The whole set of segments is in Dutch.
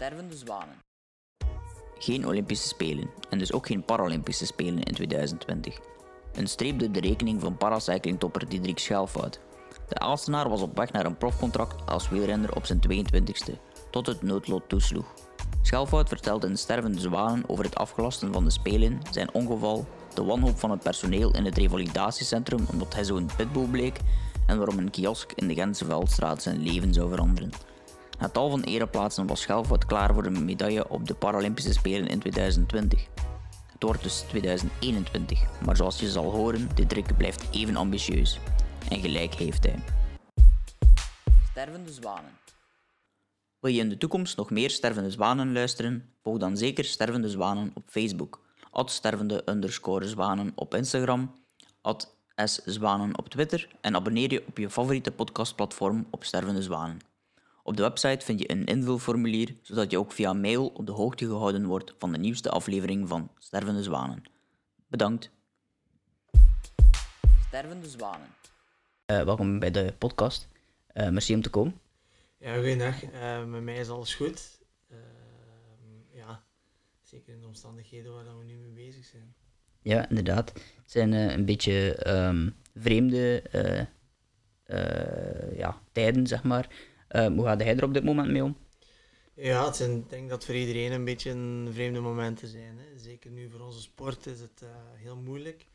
Stervende zwanen. Geen Olympische Spelen en dus ook geen Paralympische Spelen in 2020. Een streep door de rekening van paracyclingtopper Diederik Schelfout. De Aalstenaar was op weg naar een profcontract als wielrenner op zijn 22e, tot het noodlot toesloeg. Schelfout vertelde in Stervende Zwanen over het afgelasten van de Spelen, zijn ongeval, de wanhoop van het personeel in het revalidatiecentrum omdat hij zo'n pitbull bleek en waarom een kiosk in de Gentse Veldstraat zijn leven zou veranderen. Na tal van ereplaatsen was Schelfout klaar voor een medaille op de Paralympische Spelen in 2020. Het wordt dus 2021, maar zoals je zal horen, Diederik blijft even ambitieus. En gelijk heeft hij. Stervende zwanen. Wil je in de toekomst nog meer Stervende Zwanen luisteren? Volg dan zeker Stervende Zwanen op Facebook, stervende underscore zwanen op Instagram, szwanen op Twitter en abonneer je op je favoriete podcastplatform op Stervende Zwanen. Op de website vind je een invulformulier, zodat je ook via mail op de hoogte gehouden wordt van de nieuwste aflevering van Stervende Zwanen. Bedankt. Stervende Zwanen. Eh, welkom bij de podcast. Uh, merci om te komen. Ja, goedendag. Uh, met mij is alles goed. ja, zeker in de omstandigheden waar we nu mee bezig zijn. Ja, inderdaad. Het zijn een beetje um, vreemde ja, tijden, zeg maar. Hoe gaat hij er op dit moment mee om? Ja, het zijn, ik denk dat voor iedereen een beetje een vreemde momenten zijn. Hè. Zeker nu voor onze sport is het heel moeilijk.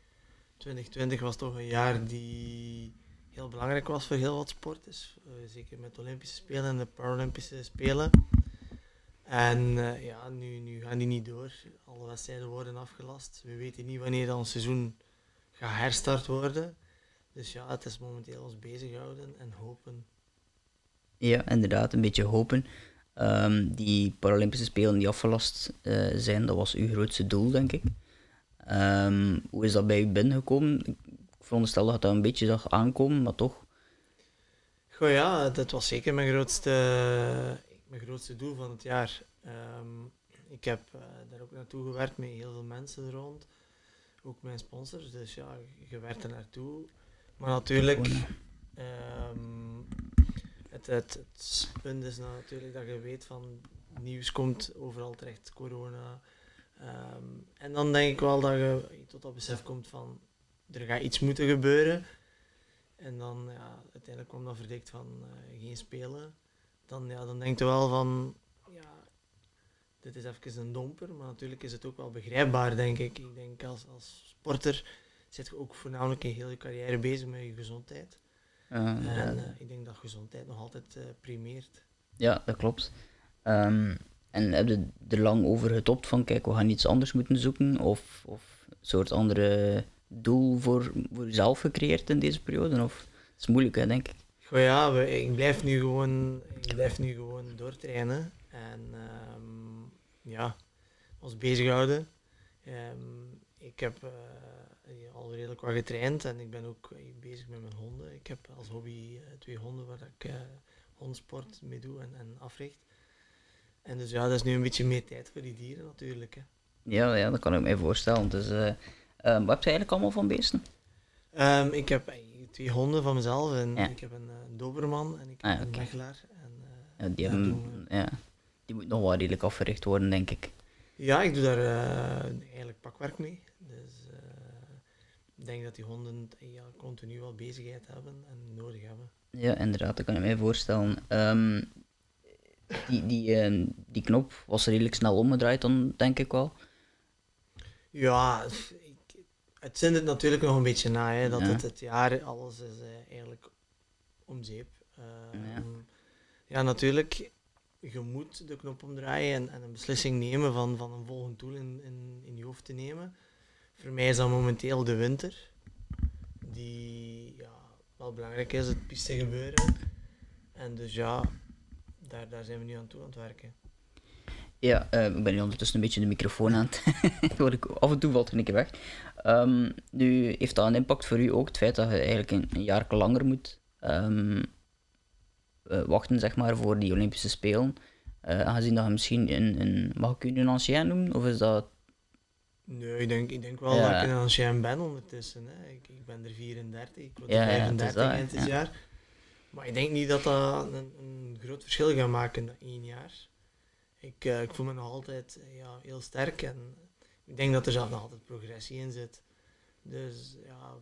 2020 was toch een jaar die heel belangrijk was voor heel wat sporters. Uh, zeker met de Olympische Spelen en de Paralympische Spelen. En uh, ja, nu, nu gaan die niet door. Alle wedstrijden worden afgelast. We weten niet wanneer ons seizoen gaat herstart worden. Dus ja, het is momenteel ons bezighouden en hopen. Ja, inderdaad, een beetje hopen. Um, die Paralympische Spelen die afgelast uh, zijn, dat was uw grootste doel, denk ik. Um, hoe is dat bij u binnengekomen? veronderstel dat dat een beetje zag aankomen, maar toch. Goh ja, dat was zeker mijn grootste, mijn grootste doel van het jaar. Ehm, ik heb uh, daar ook naartoe gewerkt met heel veel mensen rond. Ook mijn sponsors, dus ja, je werkt er naartoe. Maar natuurlijk, um, het, het, punt is natuurlijk dat je weet van nieuws komt overal terecht, corona. Um, en dan denk ik wel dat je tot dat besef komt van er gaat iets moeten gebeuren. En dan, ja, uiteindelijk kwam dat verdikt van uh, geen spelen. Dan, ja, dan denk je wel van, ja, dit is even een domper, maar natuurlijk is het ook wel begrijpbaar, denk ik. Ik denk als, als sporter zit je ook voornamelijk in heel je carrière bezig met je gezondheid. En uh, ik denk dat gezondheid nog altijd uh, primeert. Ja, dat klopt. Um, en heb je er lang over getopt van, kijk, we gaan iets anders moeten zoeken? Of, of een soort andere doel voor, voor jezelf gecreëerd in deze periode? Of het is moeilijk, hè, denk ik. Goh, ja, ik blijf nu gewoon, ik blijf nu gewoon doortrainen. En um, ja, ons bezighouden. Um, ik heb uh, al redelijk wat getraind en ik ben ook bezig met mijn honden. Ik heb als hobby uh, twee honden waar ik hondsport mee doe en, en africht. En dus ja, dat is nu een beetje meer tijd voor die dieren natuurlijk. Hè. Ja, ja, dat kan ik me voorstellen. Dus Um, wat heb je eigenlijk allemaal van beesten? Um, ik heb twee honden van mezelf en ik heb een, doberman en ik heb ah, een mechelaar. En, uh, ja, die, hebben, ja, die moet nog wel redelijk afgericht worden, denk ik. Ja, ik doe daar eigenlijk pakwerk mee. Ik denk dat die honden ja, continu wel bezigheid hebben en nodig hebben. Ja, inderdaad, dat kan ik mij voorstellen. Um, die, die, die knop was redelijk snel omgedraaid dan, denk ik wel. Ja, het zit het natuurlijk nog een beetje na, hè, dat het het jaar, alles is uh, eigenlijk om zeep. Uh, ja. ja. natuurlijk, je moet de knop omdraaien en, en, een beslissing nemen van, van een volgend doel in, in, in je hoofd te nemen. Voor mij is dat momenteel de winter, die ja, wel belangrijk is, het piste gebeuren. En dus ja, daar, daar zijn we nu aan toe aan het werken. Ja, uh, ik ben nu ondertussen een beetje de microfoon aan het... af en toe valt er een keer weg. Um, nu, heeft dat een impact voor u ook, het feit dat je eigenlijk een, jaar langer moet um, uh, wachten, zeg maar, voor die Olympische Spelen? Uh, aangezien dat je misschien een, een... Mag ik u een ancien noemen, of is dat... Nee, ik denk, ik denk wel ja. dat ik een ancien ben ondertussen. Hè. Ik, ik ben er 34, ik word ja, 35 ja, eind dit jaar. Maar ik denk niet dat dat een, een groot verschil gaat maken in één jaar ik, eh, ik voel me nog altijd ja, heel sterk en ik denk dat er zelf nog altijd progressie in zit. Dus ja,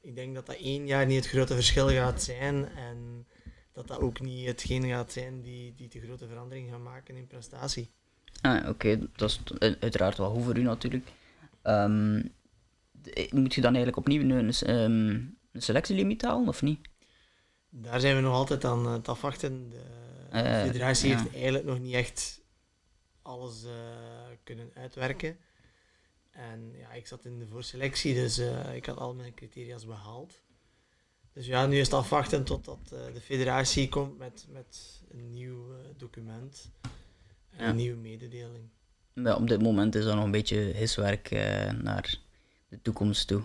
ik denk dat dat één jaar niet het grote verschil gaat zijn en dat dat ook niet hetgeen gaat zijn die, die de grote verandering gaat maken in prestatie. Ah, Oké, dat is uiteraard wel goed voor u natuurlijk. Ehm, moet je dan eigenlijk opnieuw een, ehm, een selectielimiet halen of niet? Daar zijn we nog altijd aan het afwachten. De Eh, federatie ja. heeft eigenlijk nog niet echt alles eh, kunnen uitwerken. En ja, ik zat in de voorselectie, dus eh, ik had al mijn criteria's behaald. Dus ja, nu is het afwachten totdat eh, de federatie komt met, met een nieuw eh, document en Ja. een nieuwe mededeling. Ja, op dit moment is dat nog een beetje hiswerk eh, naar de toekomst toe.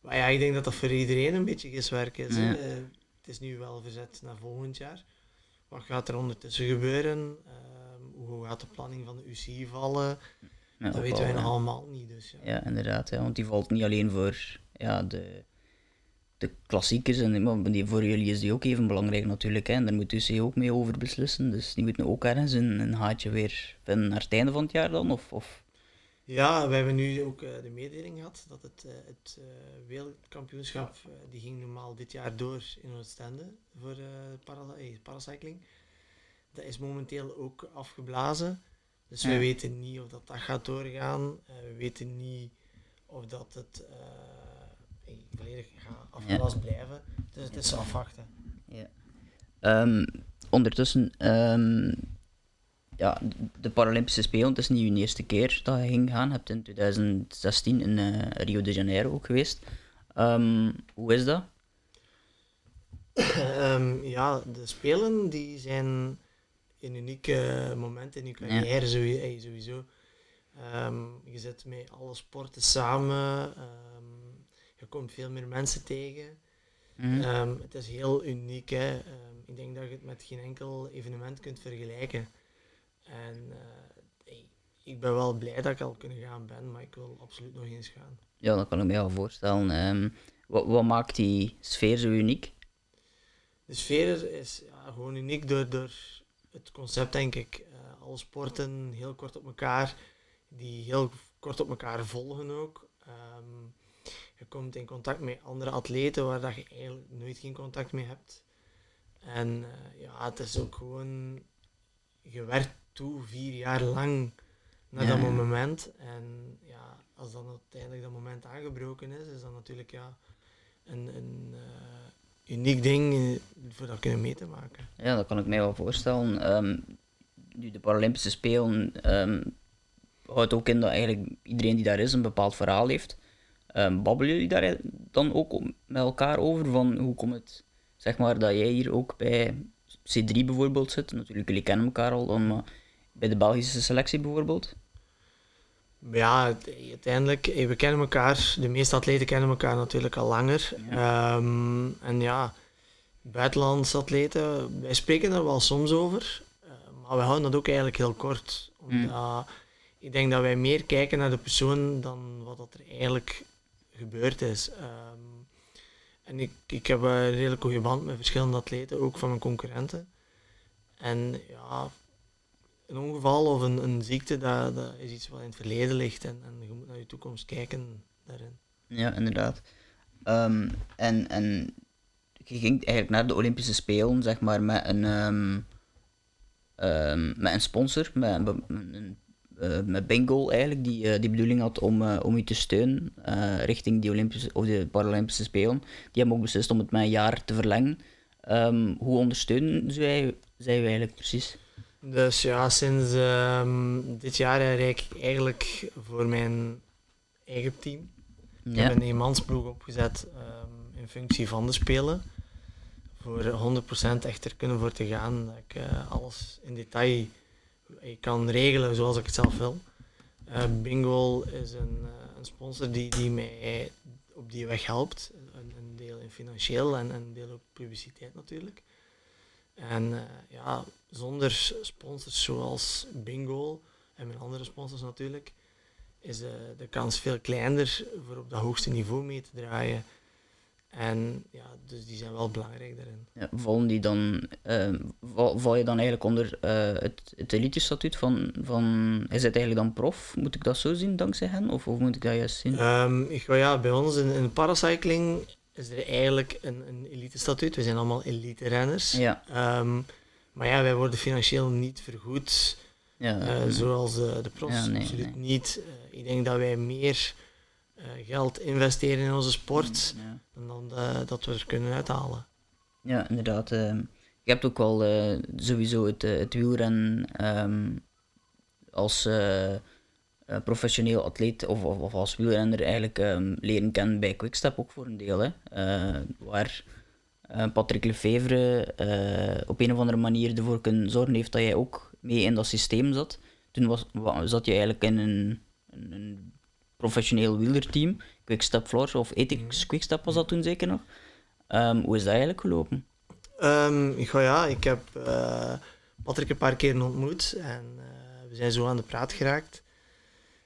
Maar ja, ik denk dat dat voor iedereen een beetje giswerk is. Ja. Eh, het is nu wel verzet naar volgend jaar. Wat gaat er ondertussen gebeuren? Ehm, hoe gaat de planning van de UCI vallen? Ja, dat weten wij nog allemaal niet. Dus ja. Ja, inderdaad. Ja, want die valt niet alleen voor ja, de, de klassiekers, en, die, voor jullie is die ook even belangrijk natuurlijk. Hè. En daar moet UC ook mee over beslissen. Dus die moeten ook ergens een, een haatje weer vinden naar het einde van het jaar dan? Of, of... Ja, we hebben nu ook eh, de mededeling gehad dat het, eh, het eh, wereldkampioenschap, die ging normaal dit jaar door in Oostende voor para, eh, paracycling. Dat is momenteel ook afgeblazen. Dus we weten niet of dat, dat gaat doorgaan. We weten niet of dat het volledig gaat afgelast blijven. Dus het is afwachten. Ja. Ehm, ondertussen, ehm, ja, de Paralympische Spelen, het is niet uw eerste keer dat je ging gaan. Je hebt in 2016 in eh, Rio de Janeiro ook geweest. Ehm, hoe is dat? Ja, de Spelen die zijn een uniek eh, moment in je carrière sowieso. sowieso. Je zit met alle sporten samen. je komt veel meer mensen tegen. Mhm. Ehm, het is heel uniek. Hè. Ehm, ik denk dat je het met geen enkel evenement kunt vergelijken. En eh, hey, ik ben wel blij dat ik al kunnen gaan ben, maar ik wil absoluut nog eens gaan. Ja, dat kan ik me wel voorstellen. Ehm, wat, wat maakt die sfeer zo uniek? De sfeer is ja, gewoon uniek door, door het concept, denk ik. Eh, alle sporten heel kort op elkaar, die heel kort op elkaar volgen ook. Ehm, je komt in contact met andere atleten waar dat je eigenlijk nooit geen contact mee hebt. En eh, ja, het is ook gewoon, je werkt toe vier jaar lang naar Ja, dat moment. En ja, als dan uiteindelijk dat moment aangebroken is, is dat natuurlijk ja, een, een eh, uniek ding eh, voor dat kunnen mee te maken. Ja, dat kan ik mij wel voorstellen. Ehm, nu, de Paralympische Spelen ehm, houdt ook in dat eigenlijk iedereen die daar is een bepaald verhaal heeft. Ehm babbelen jullie daar dan ook met elkaar over? Van hoe komt het, zeg maar, dat jij hier ook bij C3 bijvoorbeeld zit? Natuurlijk, jullie kennen elkaar al, dan, maar bij de Belgische selectie bijvoorbeeld? Ja, uiteindelijk, eh, we kennen elkaar, de meeste atleten kennen elkaar natuurlijk al langer. Ehm, en ja, buitenlandse atleten, wij spreken er wel soms over, eh, maar we houden dat ook eigenlijk heel kort. Omdat ik denk dat wij meer kijken naar de persoon dan wat dat er eigenlijk gebeurd is. Ehm, en ik, ik heb een redelijk goede band met verschillende atleten, ook van mijn concurrenten. En ja, een ongeval of een, een ziekte, dat, dat is iets wat in het verleden ligt. En, en je moet naar je toekomst kijken daarin. Ja, inderdaad. Ehm, en, en je ging eigenlijk naar de Olympische Spelen, zeg maar, met een, ehm, met een sponsor, met, een, met Bingo eigenlijk, die eh, die bedoeling had om, eh, om u te steunen eh, richting die Olympische, of de Paralympische Spelen. Die hebben ook beslist om het met een jaar te verlengen. Ehm, hoe ondersteunen zij, zij u eigenlijk precies? Dus ja, sinds ehm, dit jaar rijd ik eigenlijk voor mijn eigen team. Ik Ja. heb een eenmansploeg opgezet ehm, in functie van de Spelen. Voor 100% echt er kunnen voor te gaan. Dat ik eh, alles in detail eh, kan regelen zoals ik het zelf wil. Eh, Bingo is een, eh, een sponsor die, die mij op die weg helpt. Een, een deel in financieel en een deel ook publiciteit natuurlijk. En eh, ja, zonder sponsors zoals Bingo en mijn andere sponsors natuurlijk, is de kans veel kleiner voor op dat hoogste niveau mee te draaien. En ja, dus die zijn wel belangrijk daarin. Ja, vallen die dan, ehm, val, val je dan eigenlijk onder eh, het, het elite-statuut van, van... Is het eigenlijk dan prof? Moet ik dat zo zien, dankzij hen? Of hoe moet ik dat juist zien? Ehm, ik, ja, bij ons in, in paracycling is er eigenlijk een, een elite-statuut. We zijn allemaal elite-renners. Ja. Ehm, maar ja, wij worden financieel niet vergoed ja, eh, zoals de, de profs. Ja, nee, Absoluut nee. niet. Eh, ik denk dat wij meer geld investeren in onze sport ja. dan dan, eh, dat we er kunnen uithalen. Ja, inderdaad. ehm, je hebt ook wel eh, sowieso het, eh, het wielrennen ehm, als eh, eh, professioneel atleet of, of, of als wielrenner eigenlijk ehm, leren kennen bij Quickstep ook voor een deel. Hè? Eh, waar eh, Patrick Lefevre eh, op een of andere manier ervoor kunnen zorgen heeft dat jij ook mee in dat systeem zat. Toen was, wa- zat je eigenlijk in een, een, een professioneel wielerteam, Quickstep Floors of Ethics Quickstep was dat toen zeker nog. Ehm, hoe is dat eigenlijk gelopen? Ehm, ik, ja, ik heb eh, Patrick een paar keer ontmoet en eh, we zijn zo aan de praat geraakt.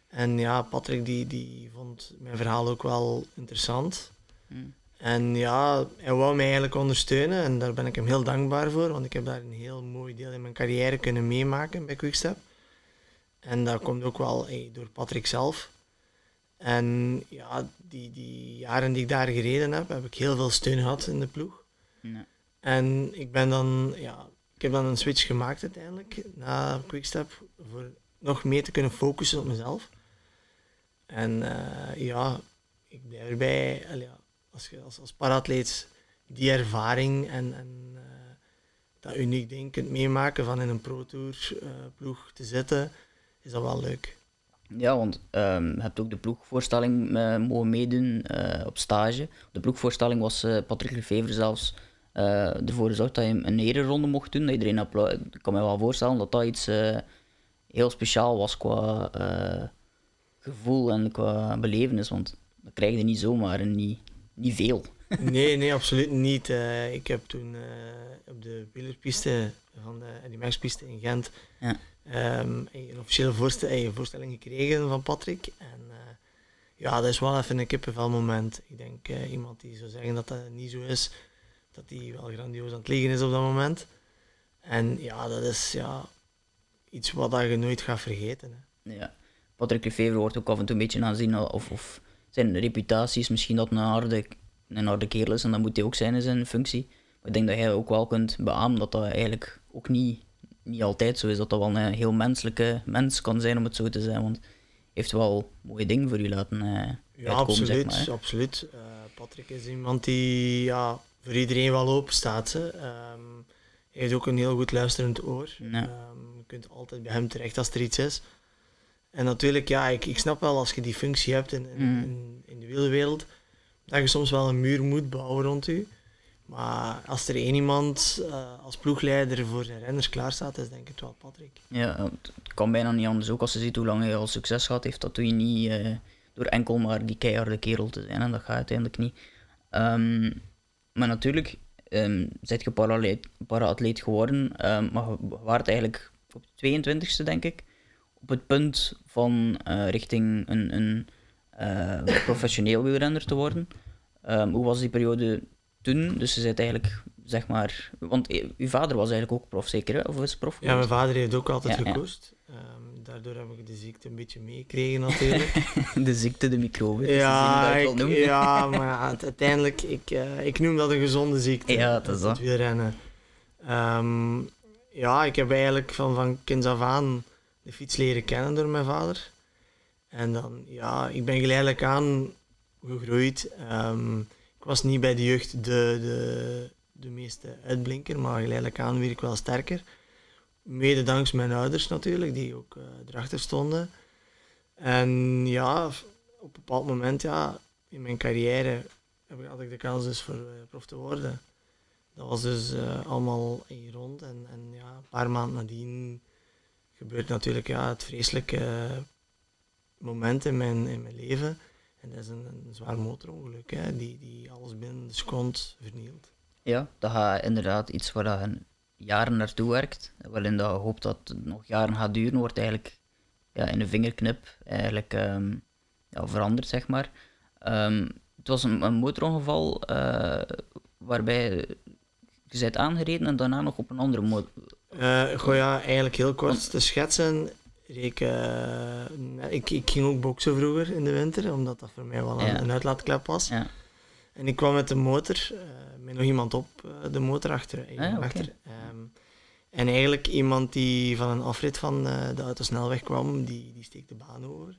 En ja, Patrick die, die vond mijn verhaal ook wel interessant. Hmm. En ja, hij wou mij eigenlijk ondersteunen en daar ben ik hem heel dankbaar voor, want ik heb daar een heel mooi deel in mijn carrière kunnen meemaken bij Quickstep. En dat komt ook wel hey, door Patrick zelf. En ja, die, die jaren die ik daar gereden heb, heb ik heel veel steun gehad in de ploeg. Ja. En ik ben dan, ja, ik heb dan een switch gemaakt uiteindelijk na Quickstep voor nog meer te kunnen focussen op mezelf. En eh, ja, ik blijf erbij, ja, als je als, als paratleet die ervaring en, en eh, dat uniek ding kunt meemaken van in een Pro Tour eh, ploeg te zitten, is dat wel leuk. Ja, want ehm, je hebt ook de ploegvoorstelling eh, mogen meedoen eh, op stage. De ploegvoorstelling was eh, Patrick Lefevre zelfs ervoor gezorgd dat je een ereronde mocht doen. Dat iedereen appla- Ik kan me wel voorstellen dat dat iets heel speciaal was qua gevoel en qua belevenis. Want dat krijg je niet zomaar en niet, niet veel. Nee, nee, absoluut niet. Ik heb toen op de wielerpiste van de piste in Gent Ja. Ehm, een officiële voorste- eh, voorstelling gekregen van Patrick. En eh, ja, dat is wel even een kippenvel moment. Ik denk eh, iemand die zou zeggen dat dat niet zo is, dat die wel grandioos aan het liggen is op dat moment. En ja, dat is ja, iets wat je nooit gaat vergeten. Hè. Ja. Patrick Lefevre wordt ook af en toe een beetje aanzien of, of zijn reputatie is misschien dat een harde, een harde kerel is en dat moet hij ook zijn in zijn functie. Maar ik denk dat hij ook wel kunt beamen dat dat eigenlijk ook niet, niet altijd zo is. Dat dat wel een heel menselijke mens kan zijn om het zo te zijn. Want heeft wel mooie dingen voor u laten eh Ja, uitkomen, absoluut. zeg maar. absoluut. Eh, Patrick is iemand die ja, voor iedereen wel open staat. Hè. Ehm, hij heeft ook een heel goed luisterend oor. Ja. Ehm, je kunt altijd bij hem terecht als er iets is. En natuurlijk, ja, ik, ik snap wel als je die functie hebt in, in, Mm. in, in de wielerwereld, dat je soms wel een muur moet bouwen rond u. Maar als er één iemand eh, als ploegleider voor zijn renners klaar staat, is denk ik het wel Patrick. Ja, het kan bijna niet anders. Ook als je ziet hoe lang hij al succes gehad heeft, dat doe je niet eh, door enkel maar die keiharde kerel te zijn. En dat gaat uiteindelijk niet. Ehm, maar natuurlijk, um, zit je para-atleet geworden, ehm, maar je waart eigenlijk op de 22e, denk ik, op het punt van eh, richting een, een professioneel wielrenner te worden. Ehm, hoe was die periode toen? Dus je zit eigenlijk, zeg maar, want eh, uw vader was eigenlijk ook prof, zeker? Hè? Of is prof? Ja, mijn vader heeft ook altijd Ja, ja. gekoest. Ehm, daardoor heb ik de ziekte een beetje meegekregen natuurlijk. De ziekte, de microbe. dus Ja, dat ik, ja, maar uiteindelijk, ik, eh, ik noem dat een gezonde ziekte. Ja, dat is dat. Wielrennen. Ehm, ja, ik heb eigenlijk van, van kinds af aan de fiets leren kennen door mijn vader. En dan, ja, ik ben geleidelijk aan gegroeid. Ehm, was niet bij de jeugd de, de, de meeste uitblinker, maar geleidelijk aan werd ik wel sterker. Mede dankzij mijn ouders natuurlijk, die ook eh, erachter stonden. En ja, op een bepaald moment ja, in mijn carrière had ik de kans dus voor eh, prof te worden. Dat was dus eh, allemaal in rond. En, en ja, een paar maanden nadien gebeurt natuurlijk ja, het vreselijke moment in mijn, in mijn leven. En dat is een, een zwaar motorongeluk, hè, die, die alles binnen de seconde vernielt. Ja, dat gaat inderdaad iets waar je jaren naartoe werkt. Waarin dat je hoopt dat het nog jaren gaat duren, wordt eigenlijk ja, in een vingerknip eigenlijk ehm, ja, veranderd, zeg maar. Ehm, het was een, een motorongeval eh, waarbij je bent aangereden en daarna nog op een andere motor. Eh goh, ja, eigenlijk heel kort te schetsen. Ik, eh, ik, ik ging ook boksen vroeger in de winter, omdat dat voor mij wel een, Ja. een uitlaatklep was. Ja. En ik kwam met de motor, eh, met nog iemand op eh, de motor achter. Ah, achter. Ehm, en eigenlijk iemand die van een afrit van de autosnelweg kwam, die, die steekt de baan over,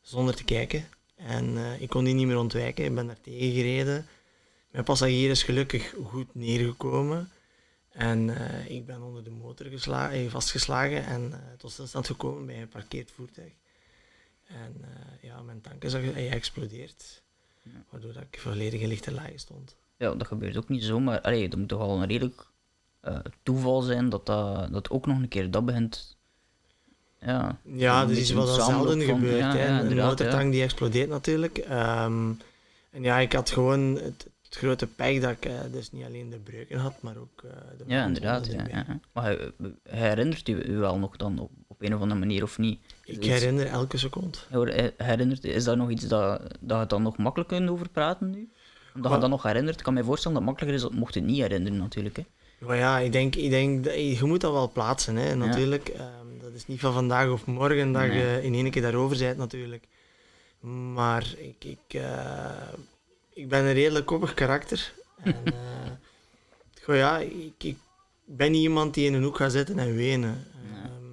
zonder te kijken. En ik kon die niet meer ontwijken, ik ben daar tegen gereden. Mijn passagier is gelukkig goed neergekomen. En eh, ik ben onder de motor gesla- eh, vastgeslagen en eh, tot stilstand gekomen bij een parkeerd voertuig. En ja, mijn tank is ge- geëxplodeerd, Ja. waardoor dat ik volledig in lichte laaien stond. Ja, dat gebeurt ook niet zomaar. Allee, dat moet toch al een redelijk toeval zijn dat, dat, dat ook nog een keer dat begint. Ja, Ja, dat is wat dat zelden gebeurt. ja, ja, een motortank die explodeert natuurlijk. Ehm, en ja, ik had gewoon het, het grote pech dat ik eh, dus niet alleen de breuken had, maar ook eh, de ja inderdaad. Ja. Maar herinnert u, u wel nog dan op, op een of andere manier of niet? Ik herinner elke seconde. Herinnert, is dat nog iets dat, dat je dan nog makkelijk kunt over praten nu? Omdat je dat nog herinnert, ik kan mij voorstellen dat het makkelijker is, dat mocht je het niet herinneren natuurlijk. Hè. Maar ja, ik denk, ik denk dat, je moet dat wel plaatsen, hè, natuurlijk. Ehm, dat is niet van vandaag of morgen dat Nee. je in één keer daarover bent, natuurlijk. Maar ik, ik, eh, ik ben een redelijk koppig karakter. En, eh, goh, ja, ik, ik ben niet iemand die in een hoek gaat zitten en wenen. Nee. Ehm,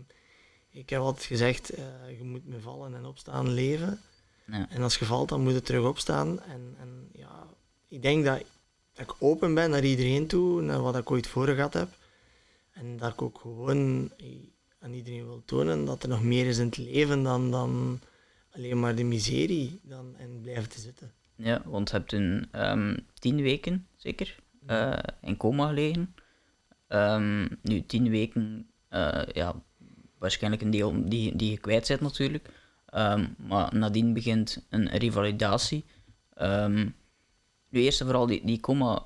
ik heb altijd gezegd, eh, je moet met vallen en opstaan leven. Ja. En als je valt, dan moet je terug opstaan. En, en ja, ik denk dat, dat ik open ben naar iedereen toe, naar wat ik ooit voor gehad heb. En dat ik ook gewoon eh, aan iedereen wil tonen dat er nog meer is in het leven dan, dan alleen maar de miserie dan, en blijven te zitten. Ja, want je hebt in ehm, tien weken, zeker, eh, in coma gelegen. Ehm, nu, tien weken, eh, ja, waarschijnlijk een deel die, die je kwijt bent natuurlijk. Ehm, maar nadien begint een revalidatie. Ehm, nu, eerst en vooral, die, die coma,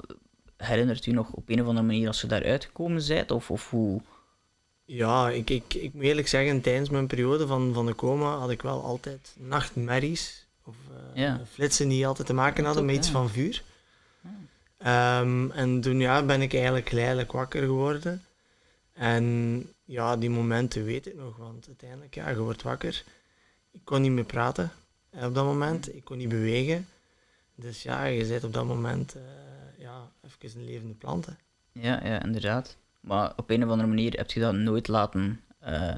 herinnert u nog op een of andere manier als je daaruit gekomen bent? Of, of hoe... Ja, ik, ik, ik moet eerlijk zeggen, tijdens mijn periode van, van de coma had ik wel altijd nachtmerries. Eh, Ja. flitsen die altijd te maken hadden met iets van vuur. Ehm, en toen ja, ben ik eigenlijk geleidelijk wakker geworden. En ja, die momenten weet ik nog, want uiteindelijk, ja, je wordt wakker. Ik kon niet meer praten eh, op dat moment, ik kon niet bewegen. Dus ja, je bent op dat moment eh, ja, even een levende plant. hè. Ja, ja, inderdaad. Maar op een of andere manier heb je dat nooit laten,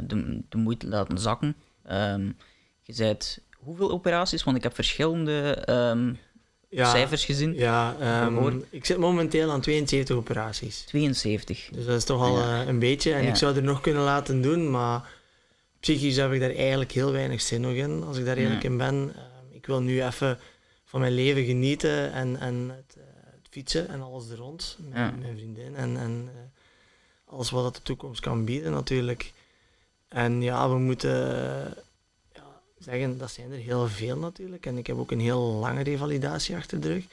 de, de moeite laten zakken. Ehm, je zei hoeveel operaties? Want ik heb verschillende ehm, Ja, cijfers gezien. Ja, ehm, ik zit momenteel aan 72 operaties. 72. Dus dat is toch al Ja. eh, een beetje. En Ja. ik zou er nog kunnen laten doen, maar psychisch heb ik daar eigenlijk heel weinig zin nog in, als ik daar eerlijk in ben. Ehm, ik wil nu even van mijn leven genieten en, en het, eh, het fietsen en alles er rond. Met mijn vriendin en, en eh, alles wat dat de toekomst kan bieden natuurlijk. En ja, we moeten zeggen, dat zijn er heel veel natuurlijk. En ik heb ook een heel lange revalidatie achter de rug.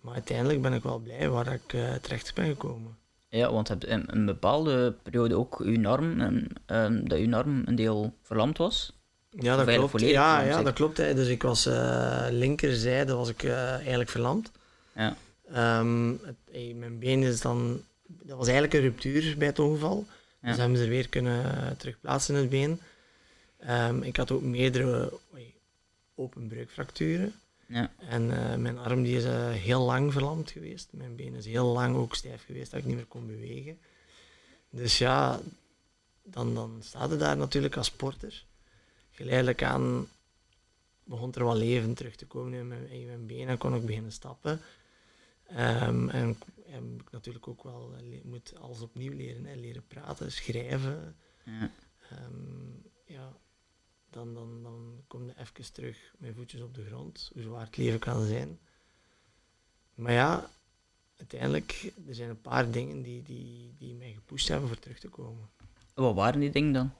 Maar uiteindelijk ben ik wel blij waar ik eh, terecht ben gekomen. Ja, want je hebt in een bepaalde periode ook uw arm, ehm, dat uw arm een deel verlamd was. Ja, dat klopt. Ja, verlamd, ja, dat klopt. Hè. Dus ik was eh, linkerzijde was ik eh, eigenlijk verlamd. Ja. Ehm, het, eh, mijn been is dan... Dat was eigenlijk een ruptuur bij het ongeval. Ja. Dus hebben ze er weer kunnen terugplaatsen in het been. Ehm, ik had ook meerdere oei, open breukfracturen. Ja. En eh, mijn arm die is eh, heel lang verlamd geweest. Mijn been is heel lang ook stijf geweest dat ik niet meer kon bewegen. Dus ja, dan, dan staat het daar natuurlijk als sporter. Geleidelijk aan begon er wat leven terug te komen in mijn, in mijn benen en kon ik beginnen stappen. Ehm, en ik- en ik natuurlijk ook wel eh, moet alles opnieuw leren. Hè. Leren praten, schrijven. Ja. Ehm, ja, dan, dan, dan kom je even terug met voetjes op de grond, hoe zwaar het leven kan zijn. Maar ja, uiteindelijk, er zijn een paar dingen die, die, die mij gepusht hebben voor terug te komen. Wat waren die dingen dan?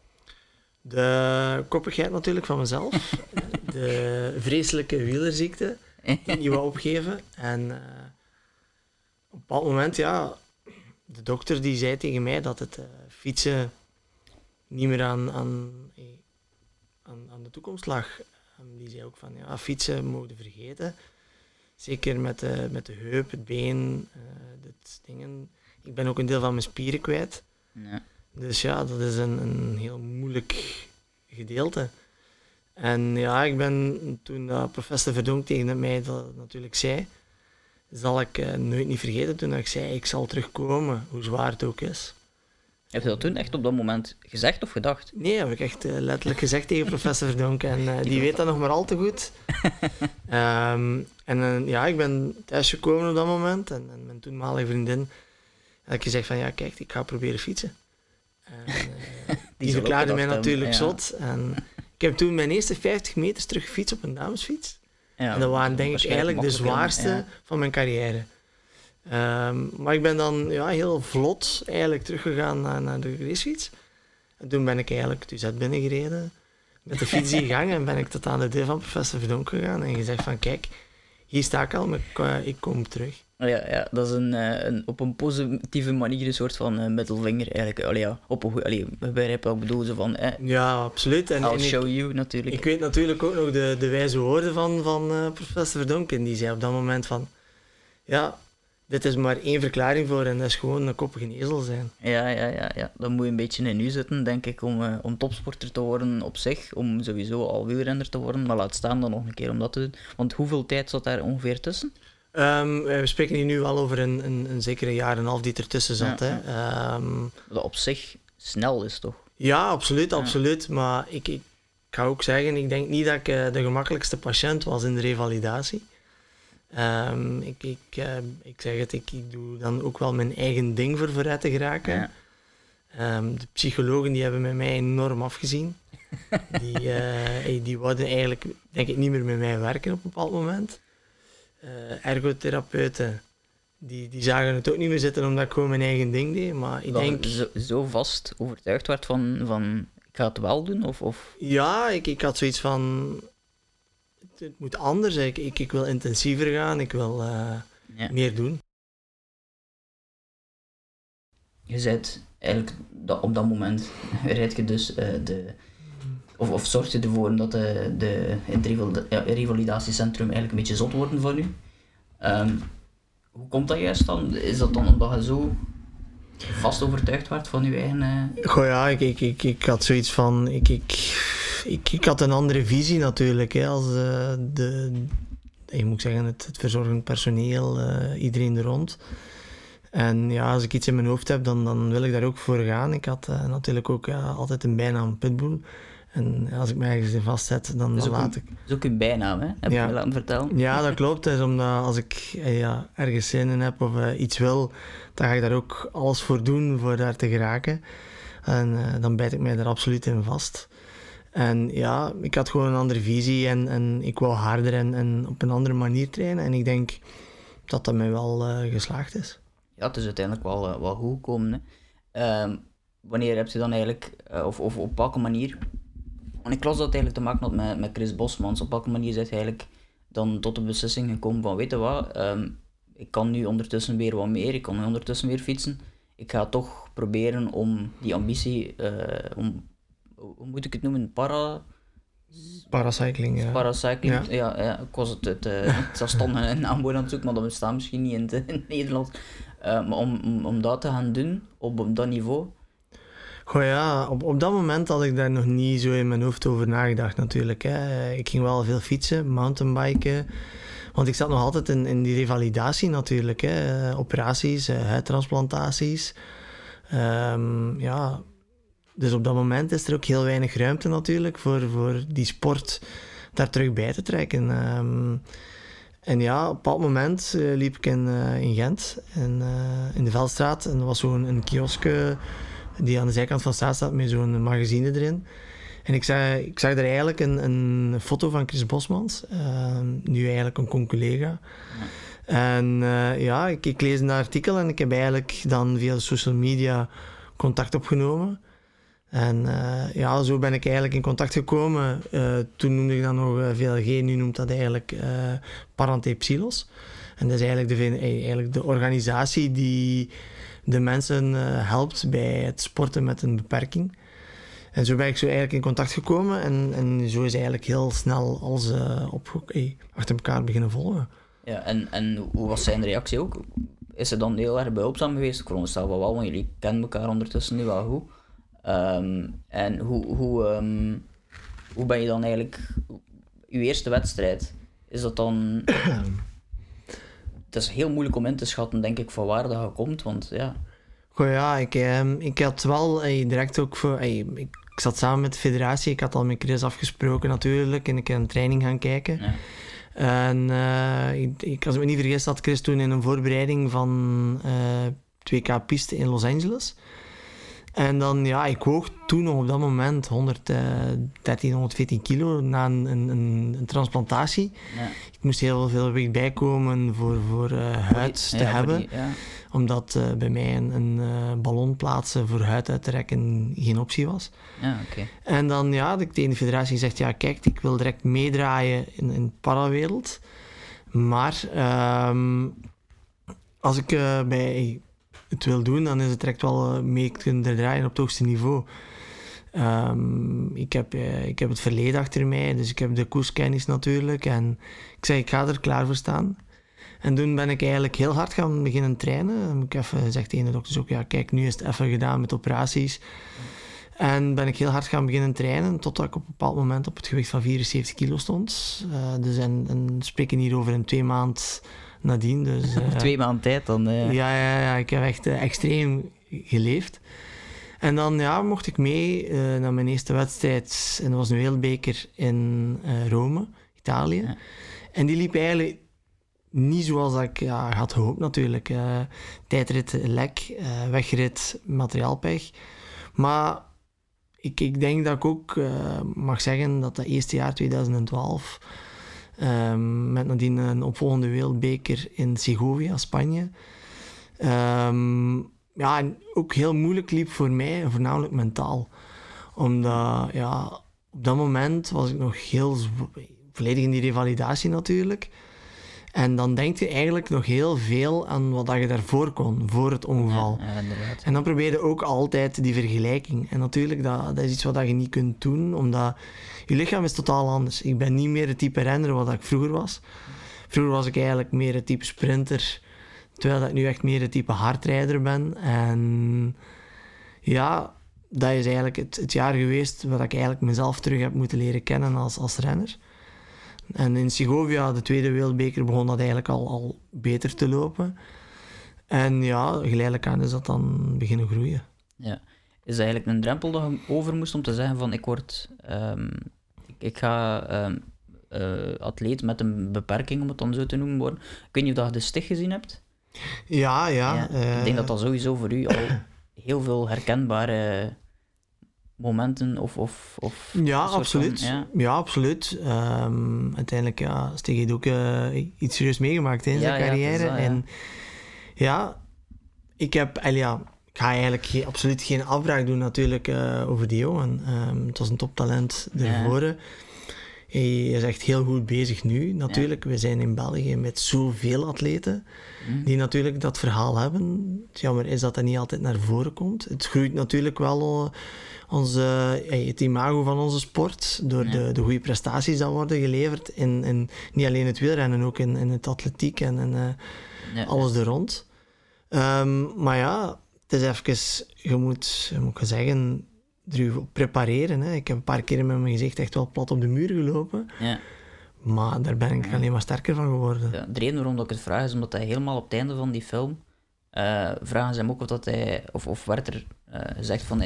De koppigheid natuurlijk van mezelf, de vreselijke wielerziekte, die niet wou opgeven. En eh, op een bepaald moment, ja, de dokter die zei tegen mij dat het eh, fietsen niet meer aan, aan, eh, aan, aan de toekomst lag. En die zei ook van, ja, fietsen mogen vergeten. Zeker met de, met de heup, het been, uh, dit dingen. Ik ben ook een deel van mijn spieren kwijt. Ja. Dus ja, dat is een, een heel moeilijk gedeelte. En ja, ik ben toen uh, professor Verdonk tegen mij dat natuurlijk zei, zal ik uh, nooit niet vergeten toen ik zei, ik zal terugkomen, hoe zwaar het ook is. Heb je dat toen echt op dat moment gezegd of gedacht? Nee, heb ik echt uh, letterlijk gezegd tegen professor Verdonk. En uh, die weet dat nog maar al te goed. um, en uh, ja, ik ben thuisgekomen op dat moment. En, en mijn toenmalige vriendin had ik gezegd van, ja, kijk, ik ga proberen fietsen. En, die, die verklaarde mij natuurlijk ja. zot. En ik heb toen mijn eerste 50 meters terug gefietst op een damesfiets. Ja, en dat waren denk ik eigenlijk de zwaarste ja. van mijn carrière. Um, maar ik ben dan ja, heel vlot eigenlijk teruggegaan naar, naar de racefiets. En toen ben ik eigenlijk dus uit binnengereden met de fiets in gang en ben ik tot aan de deur van professor Verdonk gegaan en gezegd van kijk, hier sta ik al, maar ik, uh, ik kom terug. Oh ja, ja, dat is een, uh, een, op een positieve manier een soort van uh, middelvinger eigenlijk. Allee, ja, op een begrijp wat ik bedoel, zo van... Eh, ja, absoluut. En, I'll en show ik, you, natuurlijk. Ik weet natuurlijk ook nog de, de wijze woorden van, van professor Verdonk. En die zei op dat moment van... Ja, dit is maar één verklaring voor en dat is gewoon een koppige ezel zijn. Ja, ja, ja, ja. Dan moet je een beetje in u zitten, denk ik, om, uh, om topsporter te worden op zich. Om sowieso al wielrenner te worden, maar laat staan dan nog een keer om dat te doen. Want hoeveel tijd zat daar ongeveer tussen? Um, we spreken hier nu wel over een, een, een zekere jaar en een half die ertussen zat. Ja, hè. Ja. Um, dat op zich snel is, toch? Ja, absoluut, absoluut. Maar ik, ik ga ook zeggen, ik denk niet dat ik uh, de gemakkelijkste patiënt was in de revalidatie. Um, ik, ik, uh, ik zeg het, ik, ik, doe dan ook wel mijn eigen ding voor vooruit te geraken. Ja. Um, de psychologen die hebben met mij enorm afgezien. die, uh, die wouden eigenlijk, denk ik, niet meer met mij werken op een bepaald moment. Uh, ergotherapeuten, die, die zagen het ook niet meer zitten omdat ik gewoon mijn eigen ding deed. Maar ik dat denk... Zo, zo, vast overtuigd werd van, van ik ga het wel doen? Of, of? Ja, ik, ik had zoiets van het moet anders. Ik, ik, ik wil intensiever gaan, ik wil uh, ja. meer doen. Je zit eigenlijk dat, op dat moment, rijd je dus uh, de. Of, of zorg je ervoor dat de, de, het revalidatiecentrum eigenlijk een beetje zot worden van u. Um, hoe komt dat juist dan? Is dat dan omdat je zo vast overtuigd werd van je eigen... Uh... Goh ja, ik, ik, ik, ik had zoiets van... Ik, ik, ik, ik had een andere visie natuurlijk, hè, als uh, de, je moet zeggen, het, het verzorgend personeel, uh, iedereen er rond. En ja, als ik iets in mijn hoofd heb, dan, dan wil ik daar ook voor gaan. Ik had uh, natuurlijk ook altijd een bijnaam Pitbull. En als ik mij ergens in vastzet, dan, dan laat ik... Dat is ook een bijnaam, hè? Heb ja. je me laten vertellen? Ja, dat klopt. is omdat als ik ja, ergens zin in heb of iets wil, dan ga ik daar ook alles voor doen voor daar te geraken. En dan bijt ik mij daar absoluut in vast. En ja, ik had gewoon een andere visie en, en ik wou harder en, en op een andere manier trainen. En ik denk dat dat mij wel uh, geslaagd is. Ja, het is uiteindelijk wel, uh, wel goed gekomen. Um, wanneer heb je dan eigenlijk, uh, of, of op welke manier... Want ik las dat eigenlijk te maken had met, met Chris Bosmans. Op welke manier is hij eigenlijk dan tot de beslissing gekomen van, weet je wat, um, ik kan nu ondertussen weer wat meer, ik kan nu ondertussen weer fietsen. Ik ga toch proberen om die ambitie, om hoe moet ik het noemen? Para... Paracycling, ja. Paracycling, ja. ja, ja ik was het, het, uh, het stond een naamwoord aan het zoeken, maar dat bestaat misschien niet in het, in het Nederlands. Uh, maar om, om, om dat te gaan doen, op, op dat niveau... Goh ja, op, op dat moment had ik daar nog niet zo in mijn hoofd over nagedacht natuurlijk. Hè. Ik ging wel veel fietsen, mountainbiken. Want ik zat nog altijd in, in die revalidatie natuurlijk. Hè. Operaties, huidtransplantaties. Um, ja, dus op dat moment is er ook heel weinig ruimte natuurlijk voor, voor die sport daar terug bij te trekken. Um, en ja, op een bepaald moment uh, liep ik in, uh, in Gent, in, uh, in de Veldstraat. En er was zo'n kiosk die aan de zijkant van de straat staat met zo'n magazine erin. En ik zag, ik zag daar eigenlijk een, een foto van Chris Bosmans, ehm, nu eigenlijk een con-collega. En ja, ik, ik lees een artikel en ik heb eigenlijk dan via social media contact opgenomen. En uh, ja, zo ben ik eigenlijk in contact gekomen. Uh, toen noemde ik dat nog uh, VLG, nu noemt dat eigenlijk uh, Parante. En dat is eigenlijk de, eigenlijk de organisatie die de mensen helpt bij het sporten met een beperking. En zo ben ik zo eigenlijk in contact gekomen en, en zo is eigenlijk heel snel alles op, achter elkaar beginnen volgen. Ja, en, en hoe was zijn reactie ook? Is ze dan heel erg behulpzaam geweest? Ik veronderstel wel, want jullie kennen elkaar ondertussen nu wel goed. Ehm, en hoe, hoe, ehm, hoe ben je dan eigenlijk... Je eerste wedstrijd, is dat dan... het is heel moeilijk om in te schatten, denk ik, van waar dat komt, want ja... Goh ja, ik, ehm, ik had wel eh, direct ook voor... eh, ik, ik zat samen met de federatie, ik had al met Chris afgesproken natuurlijk en ik een training gaan kijken. ja. En eh, ik, ik, als ik me niet vergis, had Chris toen in een voorbereiding van eh 2K piste in Los Angeles. En dan, ja, ik woog toen nog op dat moment 113, 114 kilo na een, een, een, transplantatie. ja. Ik moest heel veel gewicht bijkomen voor, voor eh, huid te Ja, hebben. die- ja. Omdat eh, bij mij een, een eh, ballon plaatsen voor huid uit te rekken geen optie was. En dan ja, had ik tegen de federatie gezegd, ja kijk, ik wil direct meedraaien in, in de parawereld. Maar ehm, als ik eh, bij het wil doen, dan is het direct wel eh, mee kunnen draaien op het hoogste niveau. Ehm, ik, heb, eh, ik heb het verleden achter mij, dus ik heb de koerskennis natuurlijk. En ik zei, ik ga er klaar voor staan. En toen ben ik eigenlijk heel hard gaan beginnen trainen. Ik even tegen de dokters ook, ja kijk, nu is het even gedaan met operaties. En ben ik heel hard gaan beginnen trainen, totdat ik op een bepaald moment op het gewicht van 74 kilo stond. Eh, dus en, spreken hier over een twee maand nadien. Dus, eh, Twee maanden tijd dan. eh, ja, ja, ja, ik heb echt eh, extreem geleefd. En dan ja, mocht ik mee naar mijn eerste wedstrijd. En dat was een wereldbeker in Rome, Italië. Ja. En die liep eigenlijk niet zoals ik ja, had gehoopt natuurlijk. Tijdrit lek, wegrit, materiaalpech. Maar ik, ik denk dat ik ook mag zeggen dat dat eerste jaar, 2012... ehm, met nadien een opvolgende wereldbeker in Segovia, Spanje... Ehm, ja, en ook heel moeilijk liep voor mij, voornamelijk mentaal. Omdat, ja, op dat moment was ik nog heel volledig in die revalidatie natuurlijk. En dan denk je eigenlijk nog heel veel aan wat dat je daarvoor kon, voor het ongeval. Ja, ja, inderdaad. En dan probeer je ook altijd die vergelijking. En natuurlijk, dat, dat is iets wat je niet kunt doen, omdat je lichaam is totaal anders. Ik ben niet meer het type renner wat ik vroeger was. Vroeger was ik eigenlijk meer het type sprinter, terwijl dat ik nu echt meer het type hardrijder ben. En ja, dat is eigenlijk het, het jaar geweest waar ik eigenlijk mezelf terug heb moeten leren kennen als, als renner. En in Segovia, de tweede wereldbeker, begon dat eigenlijk al, al beter te lopen. En ja, geleidelijk aan is dat dan beginnen groeien. Ja. Is dat eigenlijk een drempel dat je over moest om te zeggen van ik word... ehm, ik, ik ga ehm, eh, atleet met een beperking, om het dan zo te noemen worden. Ik weet niet of je de sticht gezien hebt. Ja, ja. Ja, eh, ik denk dat dat sowieso voor u al heel veel herkenbare momenten of... of, of Ja, absoluut. van- ja. ja. absoluut. Ehm, uiteindelijk, ja, Stig heeft ook eh, iets serieus meegemaakt in Ja, zijn ja, carrière. dat, ja. En ja, ik heb, ja, ik ga eigenlijk geen- absoluut geen afbraak doen natuurlijk eh, over die jongen. Ehm, het was een toptalent ervoor. Hij is echt heel goed bezig nu, natuurlijk. We zijn in België met zoveel atleten Mhm. die natuurlijk dat verhaal hebben. Het jammer is dat dat niet altijd naar voren komt. Het groeit natuurlijk wel eh, onze, eh, het imago van onze sport door Ja. de, de goede prestaties die worden geleverd. In, in, niet alleen het wielrennen, ook in, in het atletiek en, eh, Ja, alles er rond. Ehm, maar ja, het is even, je moet, je moet zeggen, er op prepareren. Hè. Ik heb een paar keer met mijn gezicht echt wel plat op de muur gelopen. ja. Maar daar ben ik alleen maar sterker van geworden. Ja, de reden waarom dat ik het vraag is omdat hij helemaal op het einde van die film eh, vragen ze hem ook of dat hij of, of werd er eh, gezegd van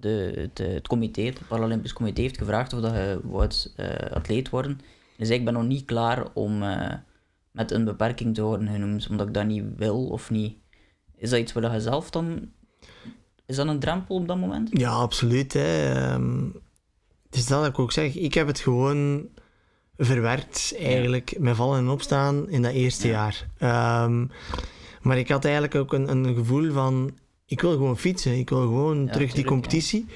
de, het, eh, het comité, het Paralympisch Comité heeft gevraagd of dat hij wou eh, atleet worden. Zei ik ben nog niet klaar om eh, met een beperking te worden genoemd, omdat ik dat niet wil of niet. Is dat iets waar je zelf dan is dat een drempel op dat moment? Ja, absoluut. Hè. Ehm, het is dat ik ook zeg. Ik heb het gewoon verwerkt, eigenlijk, met vallen en opstaan in dat eerste Ja. jaar. Ehm, maar ik had eigenlijk ook een, een gevoel van, ik wil gewoon fietsen. Ik wil gewoon terug die competitie.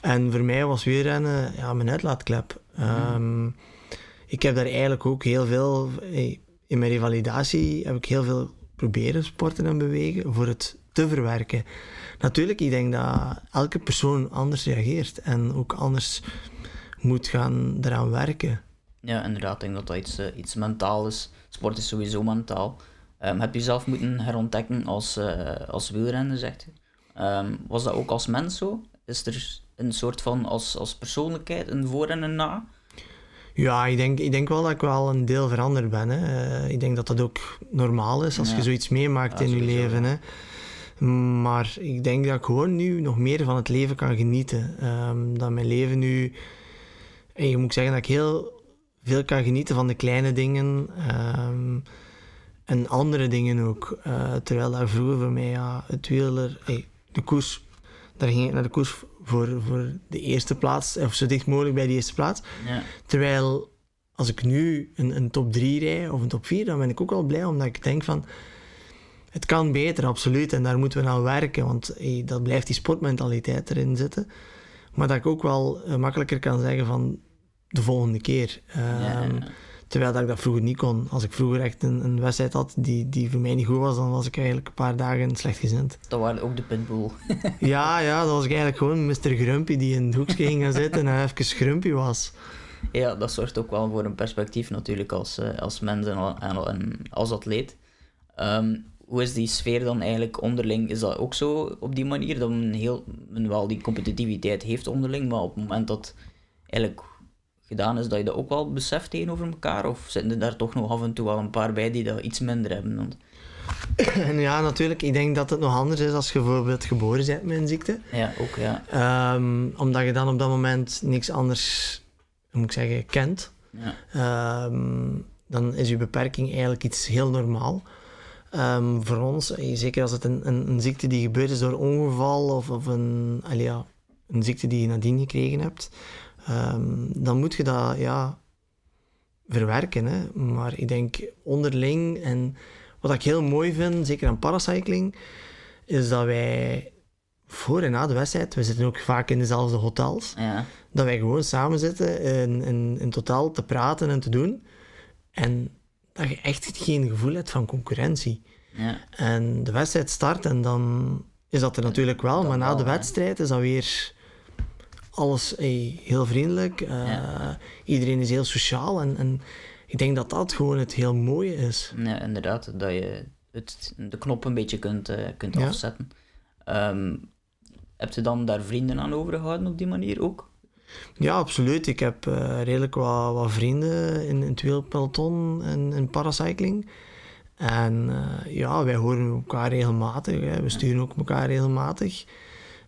En voor mij was wielrennen ja, mijn uitlaatklep. Ehm, ik heb daar eigenlijk ook heel veel... eh, In mijn revalidatie heb ik heel veel proberen sporten en bewegen voor het te verwerken. Natuurlijk, ik denk dat elke persoon anders reageert en ook anders moet gaan eraan werken. Ja, inderdaad. Ik denk dat dat iets, uh, iets mentaal is. Sport is sowieso mentaal. Um, heb je zelf moeten herontdekken als, uh, als wielrenner, zegt u? Um, was dat ook als mens zo? Is er een soort van als, als persoonlijkheid een voor en een na? Ja, ik denk, ik denk wel dat ik wel een deel veranderd ben. Hè. Uh, ik denk dat dat ook normaal is als ja. je zoiets meemaakt ja, in je leven. Hè. Maar ik denk dat ik gewoon nu nog meer van het leven kan genieten. Um, dat mijn leven nu... En je moet zeggen dat ik heel veel kan genieten van de kleine dingen. Um, en andere dingen ook. Uh, terwijl daar vroeger voor mij ja, het wieler... Hey, de koers... Daar ging ik naar de koers voor, voor de eerste plaats. Of zo dicht mogelijk bij de eerste plaats. Ja. Terwijl als ik nu een, een top 3 rij of een top 4, dan ben ik ook wel blij. Omdat ik denk van... Het kan beter, absoluut. En daar moeten we aan werken. Want hey, dat blijft die sportmentaliteit erin zitten. Maar dat ik ook wel uh, makkelijker kan zeggen van de volgende keer. Um, ja, ja. Terwijl dat ik dat vroeger niet kon. Als ik vroeger echt een, een wedstrijd had die, die voor mij niet goed was, dan was ik eigenlijk een paar dagen slecht gezind. Dat waren ook de pitbull. ja, ja, dat was ik eigenlijk gewoon Mr. Grumpy die in het hoekje ging gaan zitten en even Grumpy was. Ja, dat zorgt ook wel voor een perspectief natuurlijk als, uh, als mens en, en, als atleet. Um, hoe is die sfeer dan eigenlijk onderling? Is dat ook zo op die manier dat men, heel, men wel die competitiviteit heeft onderling, maar op het moment dat eigenlijk gedaan is, dat je dat ook wel beseft tegenover elkaar? Of zitten er daar toch nog af en toe wel een paar bij die dat iets minder hebben? Want... Ja, natuurlijk. Ik denk dat het nog anders is als je bijvoorbeeld geboren bent met een ziekte. Ja, ook ja. Um, omdat je dan op dat moment niks anders, moet ik zeggen, kent. Ja. Um, dan is je beperking eigenlijk iets heel normaal. Um, voor ons, zeker als het een, een, een, ziekte die gebeurd is door ongeval of, of een, ja, een ziekte die je nadien gekregen hebt, um, dan moet je dat ja, verwerken. Hè. Maar ik denk onderling, en wat ik heel mooi vind, zeker aan paracycling, is dat wij voor en na de wedstrijd, we zitten ook vaak in dezelfde hotels, ja. dat wij gewoon samen zitten in, in, in totaal te praten en te doen. En dat je echt geen gevoel hebt van concurrentie. Ja. En de wedstrijd start en dan is dat er natuurlijk wel, Dat maar na wel, de hè. wedstrijd is dat weer alles hey, heel vriendelijk. Uh, Ja. Iedereen is heel sociaal en, en ik denk dat dat gewoon het heel mooie is. Ja, inderdaad, dat je het, de knop een beetje kunt, uh, kunt Ja. afzetten. Ehm, heb je dan daar vrienden aan overgehouden op die manier ook? Ja, absoluut. Ik heb uh, redelijk wat, wat vrienden in, in het wielpeloton en in paracycling. En ja, wij horen elkaar regelmatig. Hè. We sturen ook elkaar regelmatig.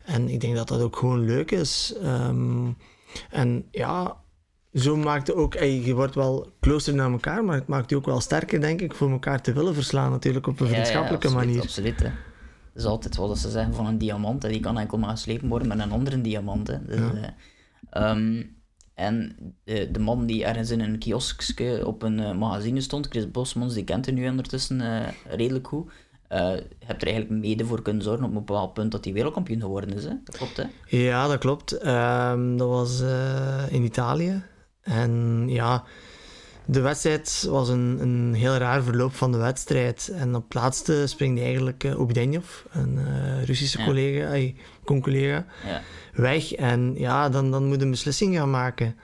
En ik denk dat dat ook gewoon leuk is. Um, en ja, zo maakt het ook... Je wordt wel closer naar elkaar, maar het maakt je ook wel sterker, denk ik, voor elkaar te willen verslaan. Natuurlijk op een vriendschappelijke ja, absoluut, manier. Absoluut, hè. Dat is altijd wat ze zeggen van een diamant. Hè. Die kan enkel maar geslepen worden met een andere diamant. Hè. Dus, Ja. eh, um, en de, de man die ergens in een kioskje op een uh, magazine stond, Chris Bosmans, die kent u nu ondertussen uh, redelijk goed. Uh, hebt er eigenlijk mede voor kunnen zorgen op een bepaald punt dat hij wereldkampioen geworden is. Hè? Dat klopt, hè? Ja, dat klopt. Um, dat was uh, in Italië. En ja, de wedstrijd was een, een heel raar verloop van de wedstrijd. En op laatste springt eigenlijk uh, Obdenjov, een uh, Russische Ja. collega, ay, con-collega, Ja. weg. En ja, dan, dan moet een beslissing gaan maken.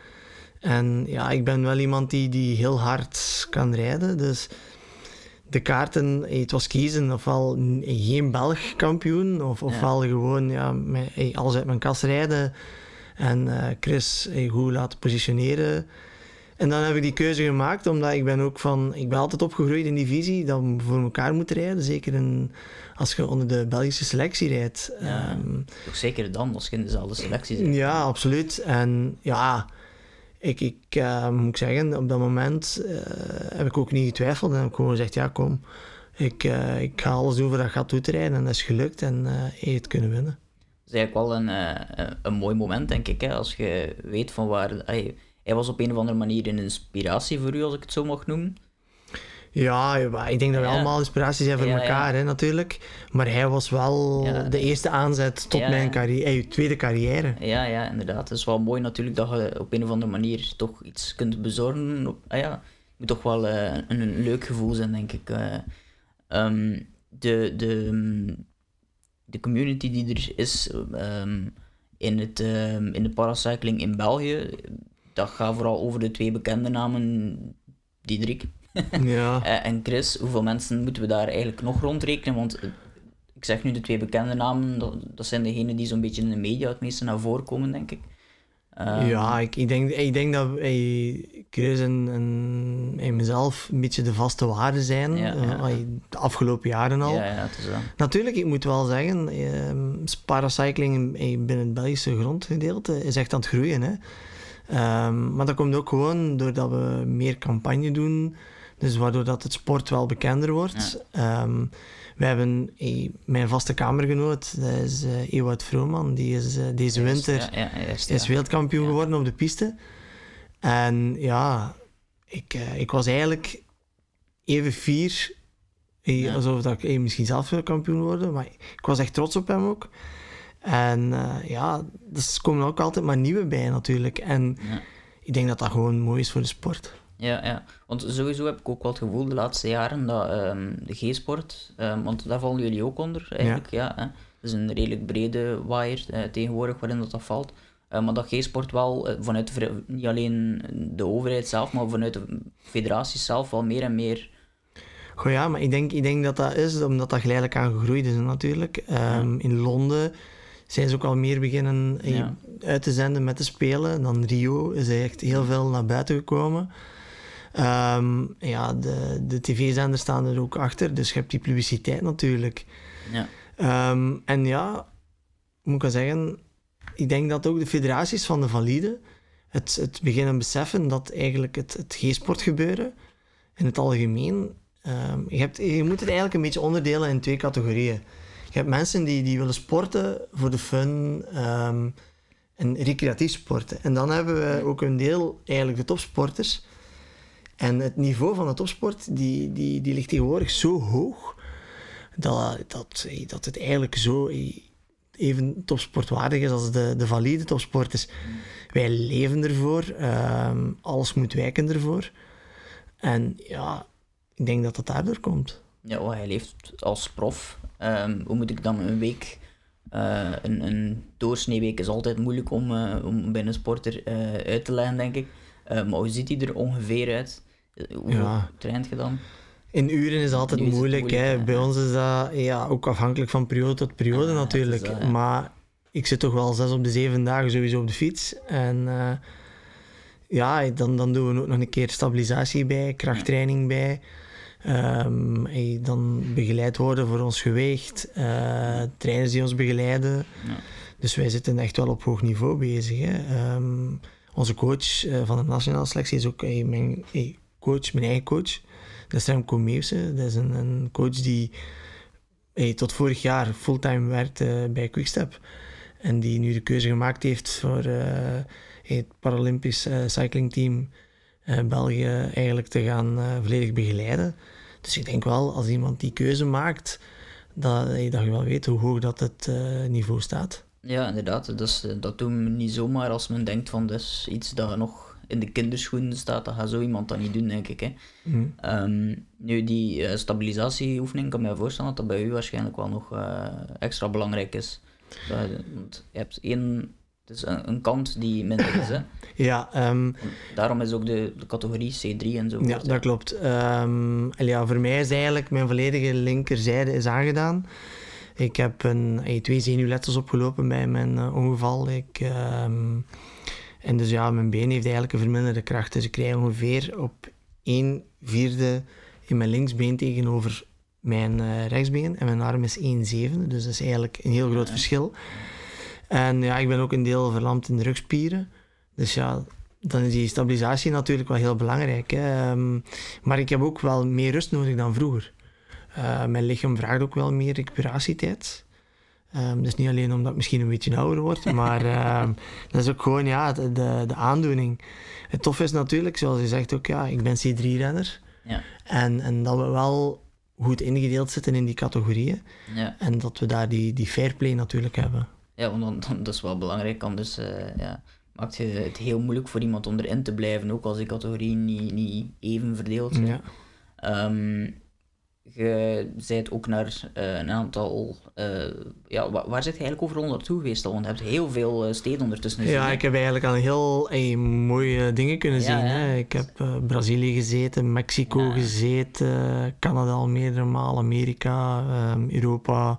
En ja, ik ben wel iemand die, die heel hard kan rijden. Dus de kaarten, eh, het was kiezen ofwel geen Belg kampioen, of, ofwel gewoon ja, met, eh, alles uit mijn kast rijden en eh, Chris goed laten positioneren. En dan heb ik die keuze gemaakt, omdat ik ben ook van, ik ben altijd opgegroeid in die visie dat we voor elkaar moeten rijden. Zeker in, als je onder de Belgische selectie rijdt. Ja. Ehm, Toch zeker dan, als je in dezelfde selectie zit. ja, absoluut. En ja, ik, ik uh, moet ik zeggen, op dat moment uh, heb ik ook niet getwijfeld. En heb ik gewoon gezegd, ja kom, ik, uh, ik ga alles doen voor dat gat toe te rijden. En dat is gelukt en uh, het kunnen winnen. Dat is eigenlijk wel een, een mooi moment, denk ik. Hè? Als je weet van waar... Hij, hij was op een of andere manier een inspiratie voor u, als ik het zo mag noemen. Ja, ik denk dat we ja. allemaal inspiraties zijn voor ja, elkaar, ja. Hè, natuurlijk. Maar hij was wel de eerste aanzet tot mijn carrière, eh, tweede carrière. Ja, ja, inderdaad. Het is wel mooi natuurlijk dat je op een of andere manier toch iets kunt bezorgen. Ah, ja, het moet toch wel uh, een, een, leuk gevoel zijn, denk ik. Uh, um, de, de, de community die er is um, in, het, um, in de paracycling in België, dat gaat vooral over de twee bekende namen, Diederik Ja. eh, en Chris. Hoeveel mensen moeten we daar eigenlijk nog rondrekenen? Want eh, ik zeg nu de twee bekende namen, dat, dat zijn degenen die zo'n beetje in de media het meeste naar voren komen, denk ik. Ehm, ja, ik, ik, denk, ik denk dat hey, Chris en, en, en mezelf een beetje de vaste waarden zijn. Ja, eh, de afgelopen jaren al. Ja, is. Natuurlijk, ik moet wel zeggen, ehm paracycling eh, binnen het Belgische grondgedeelte is echt aan het groeien. Hè. Ehm, maar dat komt ook gewoon doordat we meer campagne doen, dus waardoor dat het sport wel bekender wordt. Ehm, we hebben eh, mijn vaste kamergenoot, dat is eh Ewout Vrooman, die is eh, deze winter Ja, is wereldkampioen geworden op de piste. En ja, ik, ik was eigenlijk even fier, eh, alsof dat ik eh, misschien zelf wil kampioen worden, maar ik was echt trots op hem ook. En ja, dus er komen ook altijd maar nieuwe bij natuurlijk. En ik denk dat dat gewoon mooi is voor de sport. Ja, ja, want sowieso heb ik ook wel het gevoel de laatste jaren dat ehm, de G-sport, ehm, want daar vallen jullie ook onder eigenlijk, ja. hè. Het is een redelijk brede waaier eh, tegenwoordig waarin dat, dat valt. Eh, maar dat G-sport wel eh, vanuit niet alleen de overheid zelf, maar vanuit de federaties zelf wel meer en meer. Goh ja, maar ik denk, ik denk dat dat is omdat dat geleidelijk aan gegroeid is natuurlijk. Ehm, In Londen zijn ze ook al meer beginnen Ja. uit te zenden met de Spelen. Dan Rio is er echt heel veel naar buiten gekomen. Ehm, ja, de, de tv-zenders staan er ook achter, dus je hebt die publiciteit natuurlijk. Ja, Ehm, en ja, moet ik wel zeggen, ik denk dat ook de federaties van de valide het, het beginnen beseffen dat eigenlijk het, het G-sport gebeuren in het algemeen, ehm, je, hebt, je moet het eigenlijk een beetje onderdelen in twee categorieën. Je hebt mensen die, die willen sporten voor de fun en recreatief sporten. En dan hebben we ook een deel, eigenlijk de topsporters. En het niveau van de topsport, die, die, die ligt tegenwoordig zo hoog, dat, dat, dat het eigenlijk zo even topsportwaardig is als de, de valide topsporters. Wij leven ervoor, ehm, alles moet wijken ervoor. En ja, ik denk dat dat daardoor komt. ja hij leeft als prof. Ehm, hoe moet ik dan een week... eh, een, een doorsneeweek is altijd moeilijk om, eh, om bij een sporter eh, uit te leggen, denk ik. Eh, maar hoe ziet hij er ongeveer uit? Eh, Hoe Ja. traint je dan? In uren is het altijd is moeilijk. moeilijk, hè. Bij ons is dat ja, ook afhankelijk van periode tot periode Ah, natuurlijk. dat, ja. Maar ik zit toch wel zes op de zeven dagen sowieso op de fiets. En eh, ja, dan, dan doen we ook nog een keer stabilisatie bij, krachttraining bij. Ehm, dan begeleid worden voor ons gewicht. trainers die ons begeleiden. Ja. Dus wij zitten echt wel op hoog niveau bezig. Hè. Ehm, onze coach eh, van de nationale selectie is ook hey, mijn hey, coach, mijn eigen coach. Dat is Remco. Dat is een, een coach die tot vorig jaar fulltime werkte bij Quickstep. En die nu de keuze gemaakt heeft voor eh, het Paralympisch eh, cyclingteam eh, België eigenlijk te gaan eh, volledig begeleiden. Dus ik denk wel, als iemand die keuze maakt, dat, dat je wel weet hoe hoog dat het eh, niveau staat. Ja, inderdaad. Dus, dat doen we niet zomaar als men denkt van is iets dat nog in de kinderschoenen staat. Dat gaat zo iemand dat niet doen, denk ik. Hè. Mhm. Ehm, nu, die eh, stabilisatieoefening, kan ik me voorstellen dat dat bij u waarschijnlijk wel nog eh, extra belangrijk is. Dat, want je hebt één... Het is een, een kant die minder is, hè. Ja, ehm, Daarom is ook de, de categorie C3 en zo. Ja, dat klopt. Ehm, en ja, voor mij is eigenlijk mijn volledige linkerzijde is aangedaan. Ik heb een, eh, twee zenuwletsels opgelopen bij mijn eh, ongeval. Ik, ehm, en dus ja, mijn been heeft eigenlijk een verminderde kracht. Dus ik krijg ongeveer op 1 vierde in mijn linksbeen tegenover mijn eh, rechtsbeen. En mijn arm is 1 zevende. Dus dat is eigenlijk een heel groot verschil. En ja, ik ben ook een deel verlamd in de rugspieren. Dus ja, dan is die stabilisatie natuurlijk wel heel belangrijk. Hè. Ehm, maar ik heb ook wel meer rust nodig dan vroeger. Eh, mijn lichaam vraagt ook wel meer recuperatietijd. Ehm, dus niet alleen omdat ik misschien een beetje ouder word, maar ehm, dat is ook gewoon ja, de, de, de aandoening. Het tof is natuurlijk, zoals je zegt ook, ja, ik ben C3-renner. Ja. En, en dat we wel goed ingedeeld zitten in die categorieën. Ja, En dat we daar die, die fair play natuurlijk hebben. ja want dat is wel belangrijk. Anders eh, ja, maakt je het heel moeilijk voor iemand om erin te blijven, ook als die categorieën niet, niet even verdeeld zijn. Ja. Ehm, je bent ook naar eh, een aantal... eh, ja, wa- waar zit je eigenlijk overal naartoe geweest al? Want je hebt heel veel eh, steden ondertussen gezien. Ja, hè? ik heb eigenlijk al heel mooie dingen kunnen Ja, zien. ja. Hè. Ik heb Brazilië gezeten, Mexico Ja. gezeten, Canada al meerdere malen, Amerika, Europa.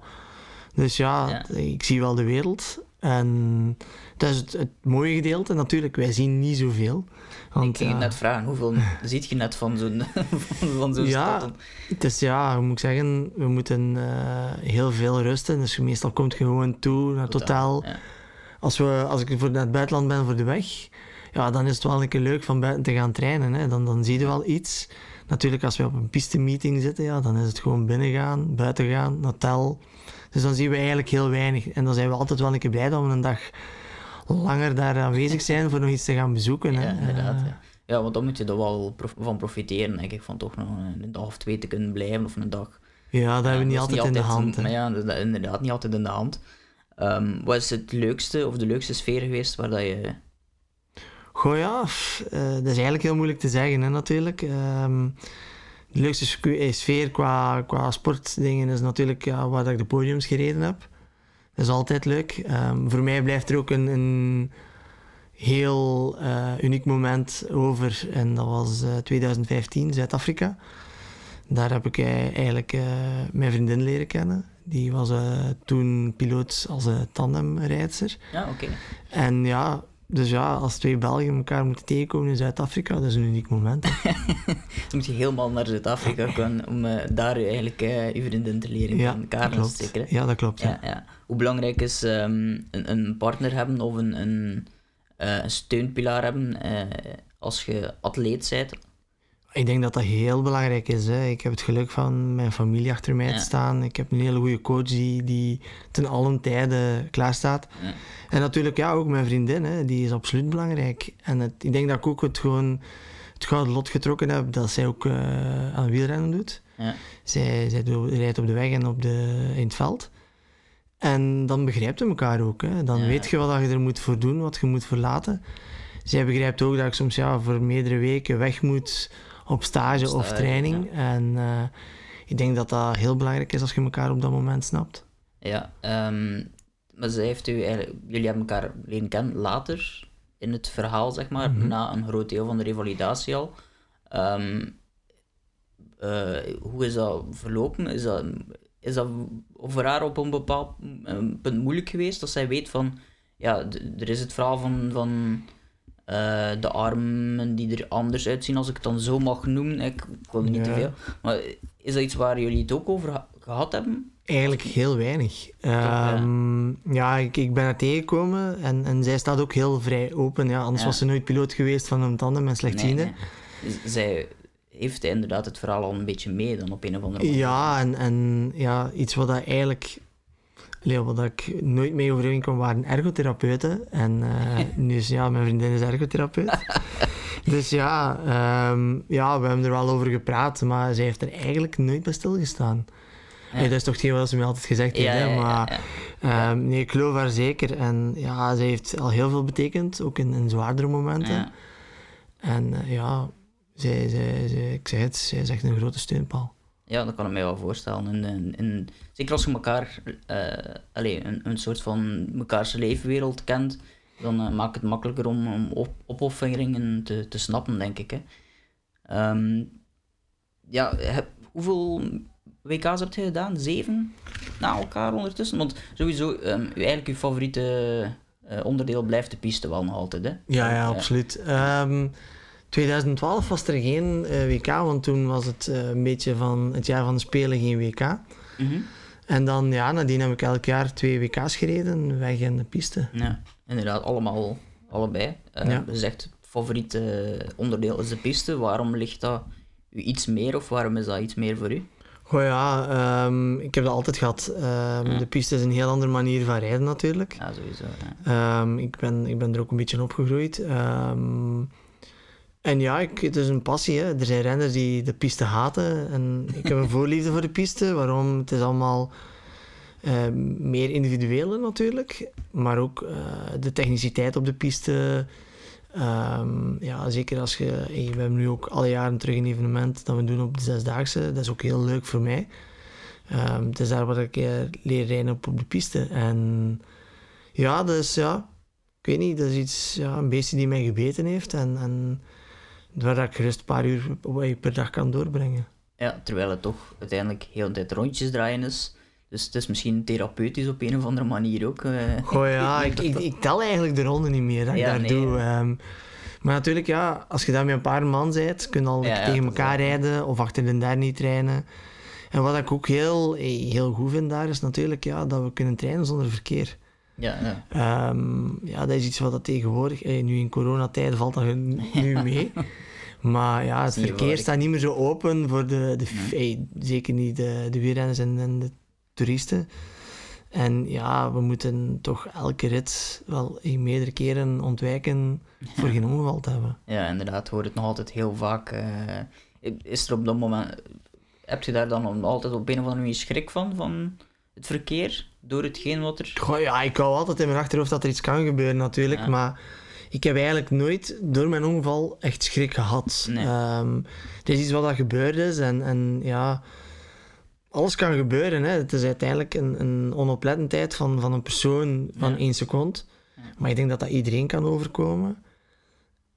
Dus ja, Ja. ik zie wel de wereld. En dat is het, het mooie gedeelte. Natuurlijk, wij zien niet zoveel. Ik ging ja, net vragen, hoeveel ziet je net van zo'n van, zo'n Ja. stad? Het is ja, hoe moet ik zeggen, we moeten eh, heel veel rusten. Dus meestal komt je gewoon toe naar het hotel. Ja. Als, we, als ik voor naar het buitenland ben voor de weg, ja, dan is het wel een keer leuk van buiten te gaan trainen. Hè. Dan, dan zie je wel iets. Natuurlijk, als we op een piste-meeting zitten, ja, dan is het gewoon binnengaan, buiten gaan, naar het hotel. Dus dan zien we eigenlijk heel weinig. En dan zijn we altijd wel een keer blij dat we een dag langer daar aanwezig zijn voor nog iets te gaan bezoeken. Hè. Ja, inderdaad. Eh, Ja. ja, want dan moet je er wel prof- van profiteren, denk ik, van toch nog een, dag of twee te kunnen blijven, of een dag. ja, dat hebben we niet altijd in de hand. hè. Maar ja, dat inderdaad niet altijd in de hand. Ehm, wat is het leukste, of de leukste sfeer geweest waar dat je... Goh ja, eh, dat is eigenlijk heel moeilijk te zeggen hè, natuurlijk. Ehm, de leukste eh, sfeer qua, qua sportdingen is natuurlijk ja, waar dat ik de podiums gereden heb. Dat is altijd leuk. Ehm, voor mij blijft er ook een, een heel eh, uniek moment over. En dat was eh, 2015, Zuid-Afrika. Daar heb ik eh, eigenlijk eh, mijn vriendin leren kennen. Die was eh, toen piloot als uh, tandemrijdster. Ja, oké. En ja, dus ja, als twee Belgen elkaar moeten tegenkomen in Zuid-Afrika, dat is een uniek moment. Dan moet je helemaal naar Zuid-Afrika kunnen om eh, daar eigenlijk eh, je vriendin te leren ja, kennen. hè? Ja, dat klopt. Ja, Ja. ja. Hoe belangrijk is ehm, een, een partner hebben of een, een, eh, een steunpilaar hebben eh, als je atleet bent? Ik denk dat dat heel belangrijk is. Hè. Ik heb het geluk van mijn familie achter mij Ja. te staan. Ik heb een hele goede coach die, die ten allen tijde klaar staat. Ja. En natuurlijk ja, ook mijn vriendin, hè, die is absoluut belangrijk. En het, ik denk dat ik ook het, gewoon, het gouden lot getrokken heb dat zij ook eh, aan wielrennen doet. Ja. Zij, zij rijdt op de weg en op de, in het veld. En dan begrijpt je elkaar ook. Hè. Dan Ja. weet je wat je er moet voor doen, wat je moet verlaten. Zij begrijpt ook dat ik soms ja, voor meerdere weken weg moet op stage Op of training. En eh, ik denk dat dat heel belangrijk is als je elkaar op dat moment snapt. Ja, ehm, maar zij heeft u eigenlijk, jullie hebben elkaar leren kennen later in het verhaal, zeg maar, Mhm. na een groot deel van de revalidatie al. Ehm, eh, hoe is dat verlopen? Is dat, is dat voor haar op een bepaald punt moeilijk geweest dat zij weet van, ja, er is het verhaal van, van eh, de armen die er anders uitzien, als ik het dan zo mag noemen. Ik, ik wil niet te veel. Maar is dat iets waar jullie het ook over ha- gehad hebben? Eigenlijk heel weinig. ja. Ehm, ja, ik, ik ben haar tegengekomen en, en zij staat ook heel vrij open. Ja, anders Ja. was ze nooit piloot geweest van een tandem en slechtziende. Nee, Zij heeft inderdaad het verhaal al een beetje mee dan op een of andere manier. Ja, en, en ja, iets wat dat eigenlijk... Allee, wat ik nooit mee overeen kwam, waren ergotherapeuten. En eh, nu is ja, mijn vriendin is ergotherapeut. dus ja, ehm, ja, we hebben er wel over gepraat, maar zij heeft er eigenlijk nooit bij stilgestaan. Ja. Hey, dat is toch hetgeen wat ze me altijd gezegd heeft, Ja, ja, maar... Ehm, nee, ik geloof haar zeker. En ja, zij heeft al heel veel betekend, ook in, in zwaardere momenten. En eh, ja, zij, zij, zij, ik zeg het, zij is echt een grote steunpaal. Ja, dat kan ik mij wel voorstellen. En, en, en zeker als je elkaar, allee, een, een soort van mekaars leefwereld kent, dan eh, maakt het makkelijker om, om op, opofferingen te, te snappen, denk ik. Hè. Ehm, ja, heb, hoeveel WK's heb je gedaan? Zeven na elkaar ondertussen? Want sowieso, ehm, eigenlijk uw favoriete eh, onderdeel blijft de piste wel nog altijd, hè? Ja, ja, absoluut. Ehm 2012 was er geen eh, WK, want toen was het eh, een beetje van het jaar van de Spelen geen WK. Mhm. En dan, ja, nadien heb ik elk jaar twee WK's gereden, weg en de piste. Ja, inderdaad, allemaal, allebei. Ja. Je zegt, favoriete onderdeel is de piste. Waarom ligt dat u iets meer of waarom is dat iets meer voor u? Goh ja, ehm, ik heb dat altijd gehad. Ehm, Ja. De piste is een heel andere manier van rijden natuurlijk. Ja, sowieso. Ja. Ehm, ik, ben, ik ben er ook een beetje opgegroeid. En ja, ik, het is een passie. Hè. Er zijn renners die de piste haten. En ik heb een voorliefde voor de piste. Waarom? Het is allemaal ehm, meer individueel natuurlijk. Maar ook eh, de techniciteit op de piste. Ehm, ja, zeker als je... We hebben nu ook alle jaren terug een evenement dat we doen op de Zesdaagse. Dat is ook heel leuk voor mij. Ehm, het is daar wat ik uh, leer rijden op, op de piste. En ja, dus ja... Ik weet niet, dat is iets, ja, een beestje die mij gebeten heeft. En, en waar ik gerust een paar uur per dag kan doorbrengen. Ja, terwijl het toch uiteindelijk heel de tijd rondjes draaien is. Dus het is misschien therapeutisch op een of andere manier ook. Uh, Goh ja, ik, ik, ik, tel eigenlijk de ronde niet meer dat ik daar doe. Um, maar natuurlijk, ja, als je daar met een paar man bent, kun je al ja, tegen elkaar rijden of achter de derde niet trainen. En wat ik ook heel, heel goed vind daar, is natuurlijk ja, dat we kunnen trainen zonder verkeer. Ja, ja. Um, ja, dat is iets wat dat tegenwoordig, nu in coronatijden valt dat nu mee. Maar ja, het verkeer staat niet meer zo open voor de, de nee. zeker niet de, de wielrenners en, en de toeristen. En ja, we moeten toch elke rit wel meerdere keren ontwijken voor geen ongeval te hebben. Ja, inderdaad, hoor het nog altijd heel vaak. Uh, is er op dat moment, heb je daar dan altijd op een of andere manier schrik van, van het verkeer, door hetgeen wat er... Goh, ja, ik hou altijd in mijn achterhoofd dat er iets kan gebeuren natuurlijk, maar ik heb eigenlijk nooit door mijn ongeval echt schrik gehad. Nee. Um, het is iets wat dat gebeurd is en, en ja alles kan gebeuren. Hè. Het is uiteindelijk een, een onoplettendheid van, van een persoon van ja. één seconde. Maar ik denk dat dat iedereen kan overkomen.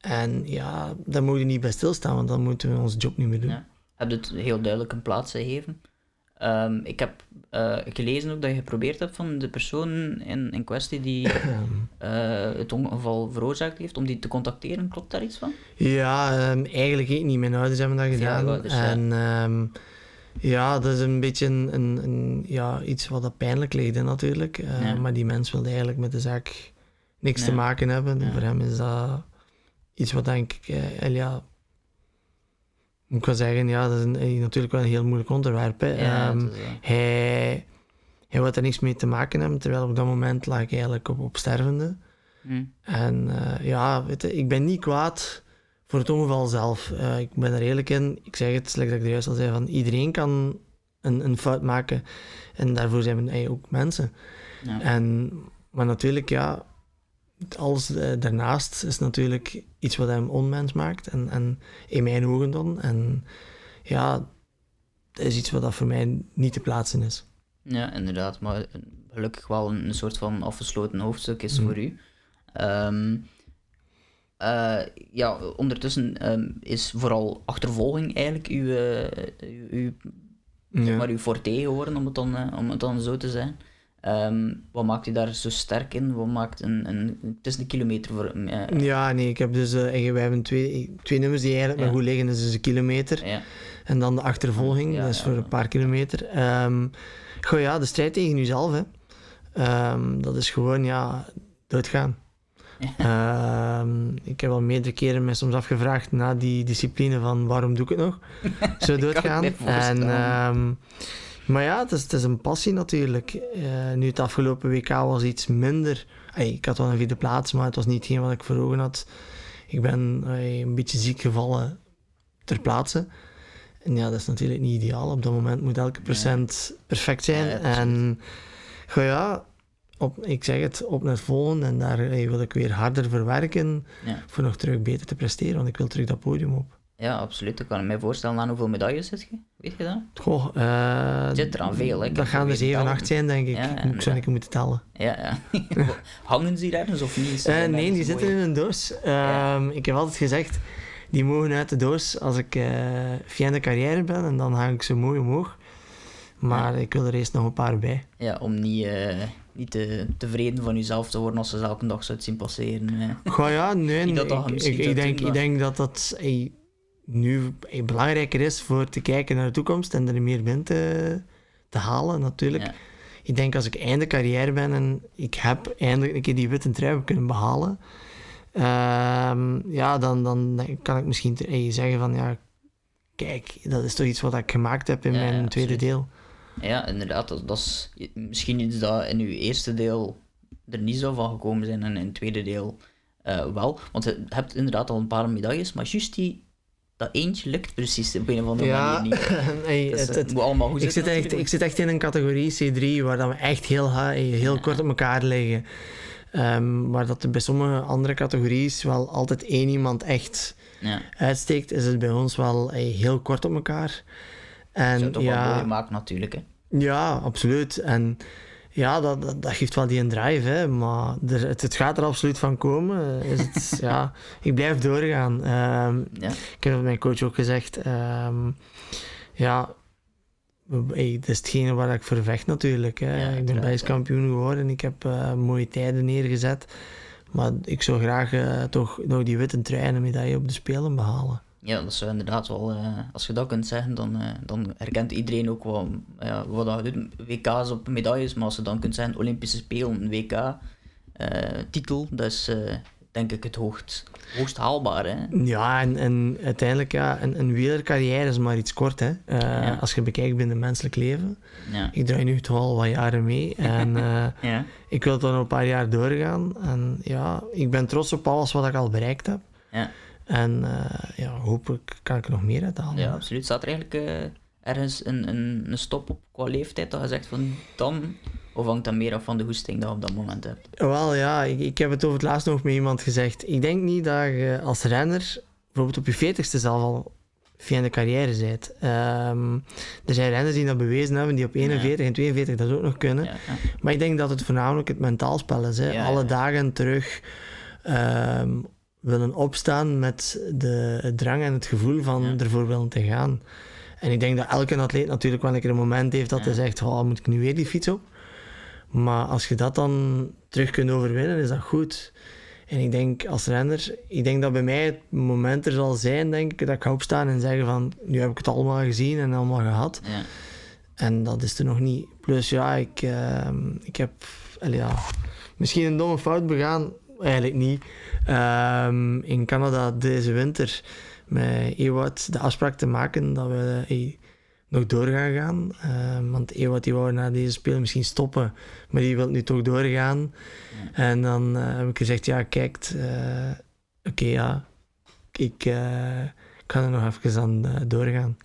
En ja, daar moet je niet bij stilstaan, want dan moeten we onze job niet meer doen. Ja. Heb je het heel duidelijk een plaats gegeven? Um, ik heb uh, gelezen ook dat je geprobeerd hebt van de persoon in, in kwestie die uh, het ongeval veroorzaakt heeft, om die te contacteren. Klopt daar iets van? Ja, um, eigenlijk niet. Mijn ouders hebben dat gedaan. Ouders, en ja. Um, ja, dat is een beetje een, een, een ja, iets wat dat pijnlijk leed natuurlijk. Uh, Maar die mens wilde eigenlijk met de zaak niks te maken hebben. Voor hem is dat iets wat denk ik, ja, ik wel zeggen, ja, dat is een, natuurlijk wel een heel moeilijk onderwerp. Hè. Um, hij, hij wil er niks mee te maken hebben, terwijl op dat moment lag ik eigenlijk op, op stervende. Mm. En uh, ja, weet je, ik ben niet kwaad voor het ongeval zelf, uh, ik ben er eerlijk in. Ik zeg het, slechts dat ik er juist al zei, van iedereen kan een, een fout maken. En daarvoor zijn we ook mensen. Ja. En, maar natuurlijk, ja, alles uh, daarnaast is natuurlijk iets wat hem onmens maakt. En, en in mijn ogen dan. En ja, dat is iets wat dat voor mij niet te plaatsen is. Ja, inderdaad. Maar gelukkig wel een, soort van afgesloten hoofdstuk is mm. voor u. Um, uh, ja, ondertussen um, is vooral achtervolging eigenlijk uw, uh, uw, ja. maar uw forte geworden, om het dan, uh, om het dan zo te zijn. Um, wat maakt u daar zo sterk in? Wat maakt een, een, het is een kilometer voor... ja, nee, ik heb dus... Uh, wij hebben twee, twee nummers die eigenlijk ja. maar goed liggen. Dat is dus een kilometer. Ja. En dan de achtervolging, ja, dat is voor een paar kilometer. Um, goh ja, de strijd tegen jezelf, hè. Um, dat is gewoon, ja, doodgaan. Uh, ik heb al meerdere keren me soms afgevraagd na die discipline van waarom doe ik het nog? Zo doodgaan. en, maar ja, het is, het is, een passie natuurlijk. Uh, nu het afgelopen WK was iets minder. Ik had wel een vierde plaats, maar het was niet hetgeen wat ik voor ogen had. Ik ben een beetje ziek gevallen ter plaatse. En ja, dat is natuurlijk niet ideaal. Op dat moment moet elke procent perfect zijn. Ja, en goh, ja, op, ik zeg het, op naar volgende en daar wil ik weer harder verwerken ja. voor nog terug beter te presteren, want ik wil terug dat podium op. Ja, absoluut. Ik kan me voorstellen aan hoeveel medailles zit je? Weet je dat? Goh, uh, zit er aan veel, hè? Dat gaan er 7, 8 zijn, denk ik. Ja, ik zou ik moeten tellen. Ja, ja. Hangen ze ergens of niet? Uh, nee, die zitten in een doos. Uh, ja. Ik heb altijd gezegd, die mogen uit de doos als ik uh, via de carrière ben en dan hang ik ze mooi omhoog. Maar ik wil er eerst nog een paar bij. Ja, om niet niet te, tevreden van jezelf te worden als ze elke dag zou zien passeren. Goh ja, nee. dat dat ik, ik, ik, denk, ik denk dat dat nu belangrijker is voor te kijken naar de toekomst en er meer wind te, te halen, natuurlijk. Ik denk als ik einde carrière ben en ik heb eindelijk een keer die witte trui kunnen behalen, uh, ja, dan, dan kan ik misschien hey, zeggen van ja, kijk, dat is toch iets wat ik gemaakt heb in mijn tweede deel. Ja, inderdaad. Dat, is misschien iets dat in uw eerste deel er niet zo van gekomen zijn en in het tweede deel uh, wel. Want je hebt inderdaad al een paar medailles, maar juist die, dat eentje lukt precies op een of andere ja, manier niet. hey, dus, het, het, moet allemaal goed ik zit, echt, ik zit echt in een categorie C3 waar dan we echt heel, heel kort op elkaar liggen. Um, maar dat er bij sommige andere categorieën wel altijd één iemand echt ja. uitsteekt, is het bij ons wel heel kort op elkaar. En, Zou toch ja, wel mooi maken natuurlijk, hè? Ja, absoluut. En ja, dat, dat, dat, geeft wel die een drive, hè. maar er, het, het, gaat er absoluut van komen. Is het, ja, ik blijf doorgaan. Um, ja. Ik heb mijn coach ook gezegd. Um, ja, hey, dat is hetgene waar ik voor vecht natuurlijk. Hè. ik ben Belgisch kampioen geworden. Ik heb uh, mooie tijden neergezet. Maar ik zou graag uh, toch nog die witte trui en medaille op de Spelen behalen. Ja, dat zou inderdaad wel, uh, als je dat kunt zeggen, dan, uh, dan herkent iedereen ook wel uh, wat je doet. WK's op medailles, maar als je dan kunt zeggen Olympische Spelen, een WK-titel, dat is denk ik het hoogst, hoogst haalbaar. Hè? Ja, en, en uiteindelijk, ja, een, een wielercarrière is maar iets kort. Hè? Als je bekijkt binnen het menselijk leven. Ja. Ik draai nu toch al wat jaren mee en ja. ik wil dan nog een paar jaar doorgaan. En ja, ik ben trots op alles wat ik al bereikt heb. Ja. En uh, ja, hopelijk kan ik er nog meer uit halen. Ja, absoluut. Staat er eigenlijk uh, ergens een, een, een, stop op qua leeftijd dat je zegt van dan? Of hangt dat meer af van de hoesting dat je op dat moment hebt? Wel ja, ik, ik heb het over het laatst nog met iemand gezegd. Ik denk niet dat je als renner, bijvoorbeeld op je veertigste zelf al via de carrière bent. Um, er zijn renners die dat bewezen hebben, die op 41 en 42 dat ook nog kunnen. Ja, ja. Maar ik denk dat het voornamelijk het mentaal spel is. Hè. Alle dagen terug um, willen opstaan met de, drang en het gevoel van ervoor willen te gaan. En ik denk dat elke atleet natuurlijk wel een keer een moment heeft dat hij zegt, oh, moet ik nu weer die fiets op? Maar als je dat dan terug kunt overwinnen, is dat goed. En ik denk als renner, ik denk dat bij mij het moment er zal zijn, denk ik, dat ik ga opstaan en zeggen van, nu heb ik het allemaal gezien en allemaal gehad. Ja. En dat is er nog niet. Plus ja, ik, uh, ik heb ja, misschien een domme fout begaan, eigenlijk niet. Um, in Canada deze winter met Ewout de afspraak te maken dat we hey, nog door gaan gaan. Um, want Ewout die wou na deze spelen misschien stoppen, maar die wil nu toch doorgaan. En dan uh, heb ik gezegd, ja kijk, uh, oké okay, ja, ik... Kan er nog even aan uh, doorgaan.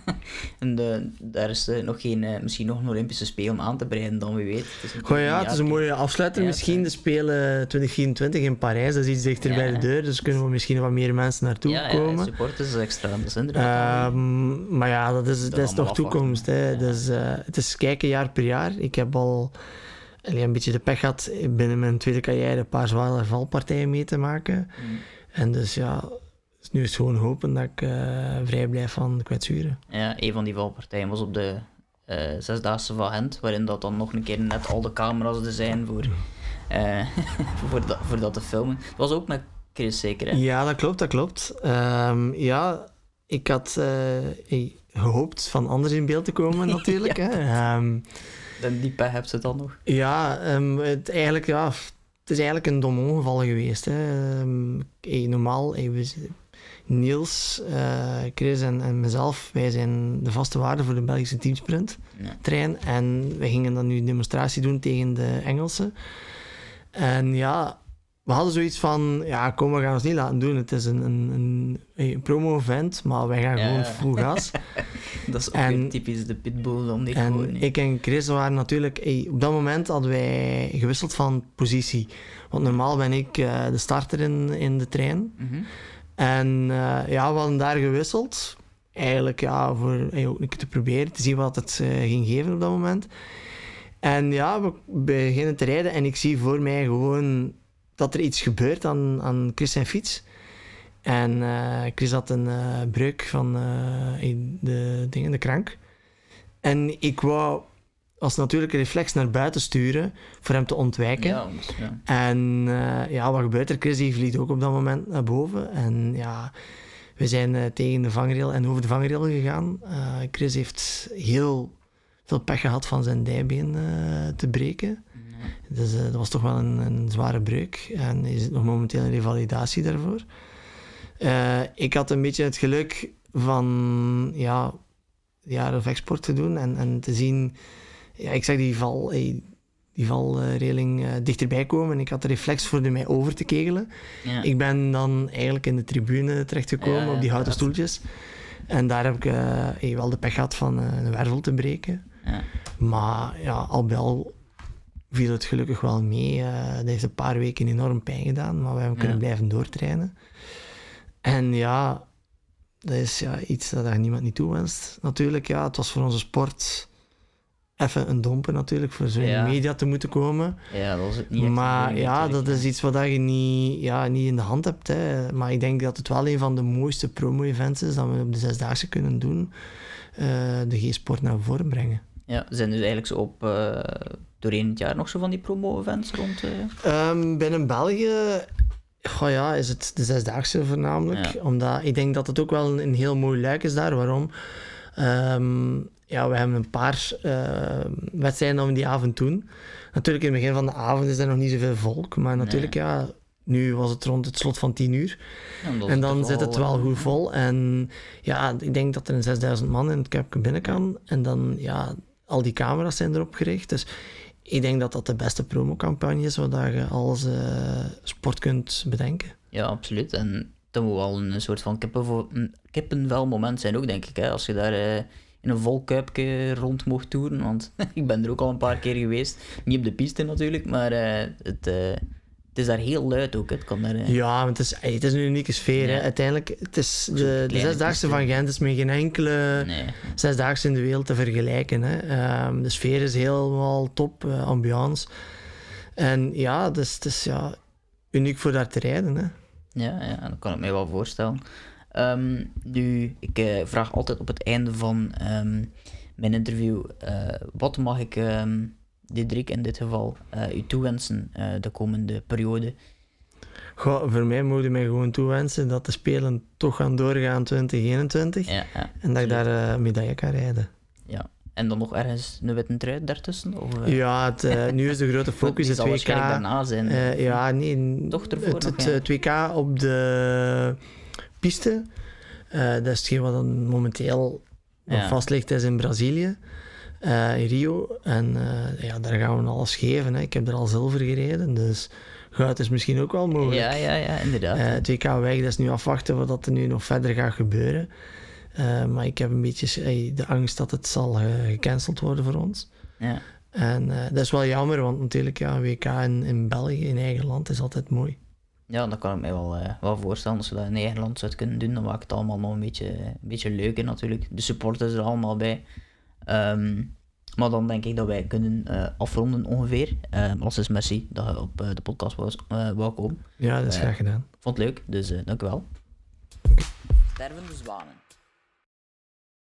en de, daar is uh, nog geen, uh, misschien nog een Olympische Spelen om aan te breiden dan, wie weet. Het Goh, ja, het is een mooie afsluiter misschien, de Spelen 2024 in Parijs. Dat is iets dichter ja. bij de deur, dus kunnen we misschien wat meer mensen naartoe ja, komen. Ja, supporters is extra, dat is inderdaad. Maar ja, dat is, dat is toch toekomst. Hè. Dus, het is kijken jaar per jaar. Ik heb al een beetje de pech gehad binnen mijn tweede carrière een paar zware valpartijen mee te maken. Mm. En dus ja, dus nu is het gewoon hopen dat ik uh, vrij blijf van kwetsuren. Ja, een van die valpartijen was op de uh, Zesdaagse van Gent, waarin dat dan nog een keer net al de camera's er zijn voor, uh, voor, dat, voor dat te filmen. Het was ook met Chris zeker, hè? Ja, dat klopt, dat klopt. Um, ja, ik had gehoopt van anders in beeld te komen natuurlijk. ja. hè. Um, die pech heb je dan nog? Ja, um, het, eigenlijk, ja, het is eigenlijk een dom ongeval geweest. Hè. Hey, normaal, hey, we, Niels, uh, Chris en, en, mezelf, wij zijn de vaste waarde voor de Belgische teamsprint trein. En we gingen dan nu een demonstratie doen tegen de Engelsen. En ja, we hadden zoiets van, ja, kom, we gaan ons niet laten doen. Het is een, een, een, promo-event, maar wij gaan gewoon full gas. dat is ook en, typisch de pitbull om die En ik en Chris waren natuurlijk... op dat moment hadden wij gewisseld van positie. Want normaal ben ik uh, de starter in, in de trein. Mm en uh, ja, we hadden daar gewisseld. Eigenlijk ja, voor te proberen, te zien wat het uh, ging geven op dat moment. En ja, we beginnen te rijden en ik zie voor mij gewoon dat er iets gebeurt aan, aan Chris zijn fiets. En uh, Chris had een breuk van de, dingen, de krank. En ik wou als natuurlijke reflex naar buiten sturen voor hem te ontwijken. Ja, ja. En uh, ja, wat gebeurt er? Chris die vliegt ook op dat moment naar boven. En ja, we zijn uh, tegen de vangrail en over de vangrail gegaan. Uh, Chris heeft heel veel pech gehad van zijn dijbeen te breken. Ja. Dus dat was toch wel een, een, zware breuk. En is het nog momenteel een revalidatie daarvoor. ik had een beetje het geluk van ja, jaren of export te doen en, en te zien ja, ik zag die val, die valreling uh, dichterbij komen en ik had de reflex voor mij over te kegelen. Ja. Ik ben dan eigenlijk in de tribune terechtgekomen ja, op die houten stoeltjes. En daar heb ik wel de pech gehad van een wervel te breken. Maar ja, al bij al viel het gelukkig wel mee. Uh, dat heeft een paar weken enorm pijn gedaan, maar we hebben kunnen blijven doortrainen. En ja, dat is ja, iets dat je niemand niet toewenst. Natuurlijk, ja, het was voor onze sport even een domper natuurlijk, voor zo'n ja. media te moeten komen. Ja, dat was het niet. Maar ja, dat is iets wat je niet, ja, niet in de hand hebt. Hè. Maar ik denk dat het wel een van de mooiste promo-events is dat we op de Zesdaagse kunnen doen. Uh, de G-sport naar voren brengen. Ja, zijn dus eigenlijk zo op uh, doorheen het jaar nog zo van die promo-events rond? Uh... Um, binnen België Goh ja, is het de zesdaagse voornamelijk. Omdat ik denk dat het ook wel een, heel mooi luik is daar. Waarom? Um, ja, we hebben een paar uh, wedstrijden we die avond doen. Natuurlijk, in het begin van de avond is er nog niet zoveel volk. Maar natuurlijk, ja, nu was het rond het slot van 10 uur. en dan zit het wel goed vol. En ja, ik denk dat er een 6000 man in het Kuipje binnen kan. En dan, ja, al die camera's zijn erop gericht. Dus ik denk dat dat de beste promocampagne is wat je als uh, sport kunt bedenken. Ja, absoluut. En dat moet wel een soort van kippenvel moment zijn ook, denk ik. Hè? Als je daar uh, in een vol kuipje rond mocht toeren. Want ik ben er ook al een paar keer geweest. Niet op de piste natuurlijk, maar uh, het het is daar heel luid ook. Het kan daar, eh. Ja, het is, het is een unieke sfeer. Hè. Uiteindelijk, het is de, de zesdaagse van Gent is met geen enkele nee. zesdaagse in de wereld te vergelijken. Hè. Um, de sfeer is helemaal top, ambiance. En ja, dus, het is ja, uniek voor daar te rijden. Hè. Ja, ja, dat kan ik me wel voorstellen. Um, nu, ik uh, vraag altijd op het einde van um, mijn interview: wat mag ik Diederik in dit geval, uh, u toewensen de komende periode? Goh, voor mij moet je mij gewoon toewensen dat de Spelen toch gaan doorgaan 2021 ja, ja, en dat ik daar medaille kan rijden. Ja, en dan nog ergens een witte trui daartussen? Of, Ja, het, nu is de grote focus het WK. daarna zijn. ja, nee. Toch ervoor het, nog, het, WK op de piste, dat is hetgeen wat dan momenteel vast ligt, is in Brazilië uh, in Rio. En uh, ja, daar gaan we alles geven. Hè. Ik heb er al zilver gereden, dus goud is misschien ook wel mogelijk. Ja, ja, ja inderdaad. Het WK weg, dat is nu afwachten wat er nu nog verder gaat gebeuren. maar ik heb een beetje de angst dat het zal gecanceld worden voor ons. Ja. En dat is wel jammer, want natuurlijk, ja, een WK in, in België, in eigen land, is altijd mooi. Ja, dat kan ik mij wel, wel voorstellen. Als we dat in eigen land zouden kunnen doen, dan maakt het allemaal nog een beetje, een beetje leuker natuurlijk. De supporters er allemaal bij. Um, maar dan denk ik dat wij kunnen uh, afronden ongeveer. Uh, als is merci dat je op uh, de podcast was, wou komen. Ja, dat is graag gedaan. Vond het leuk, dus dank u wel. Stervende zwanen.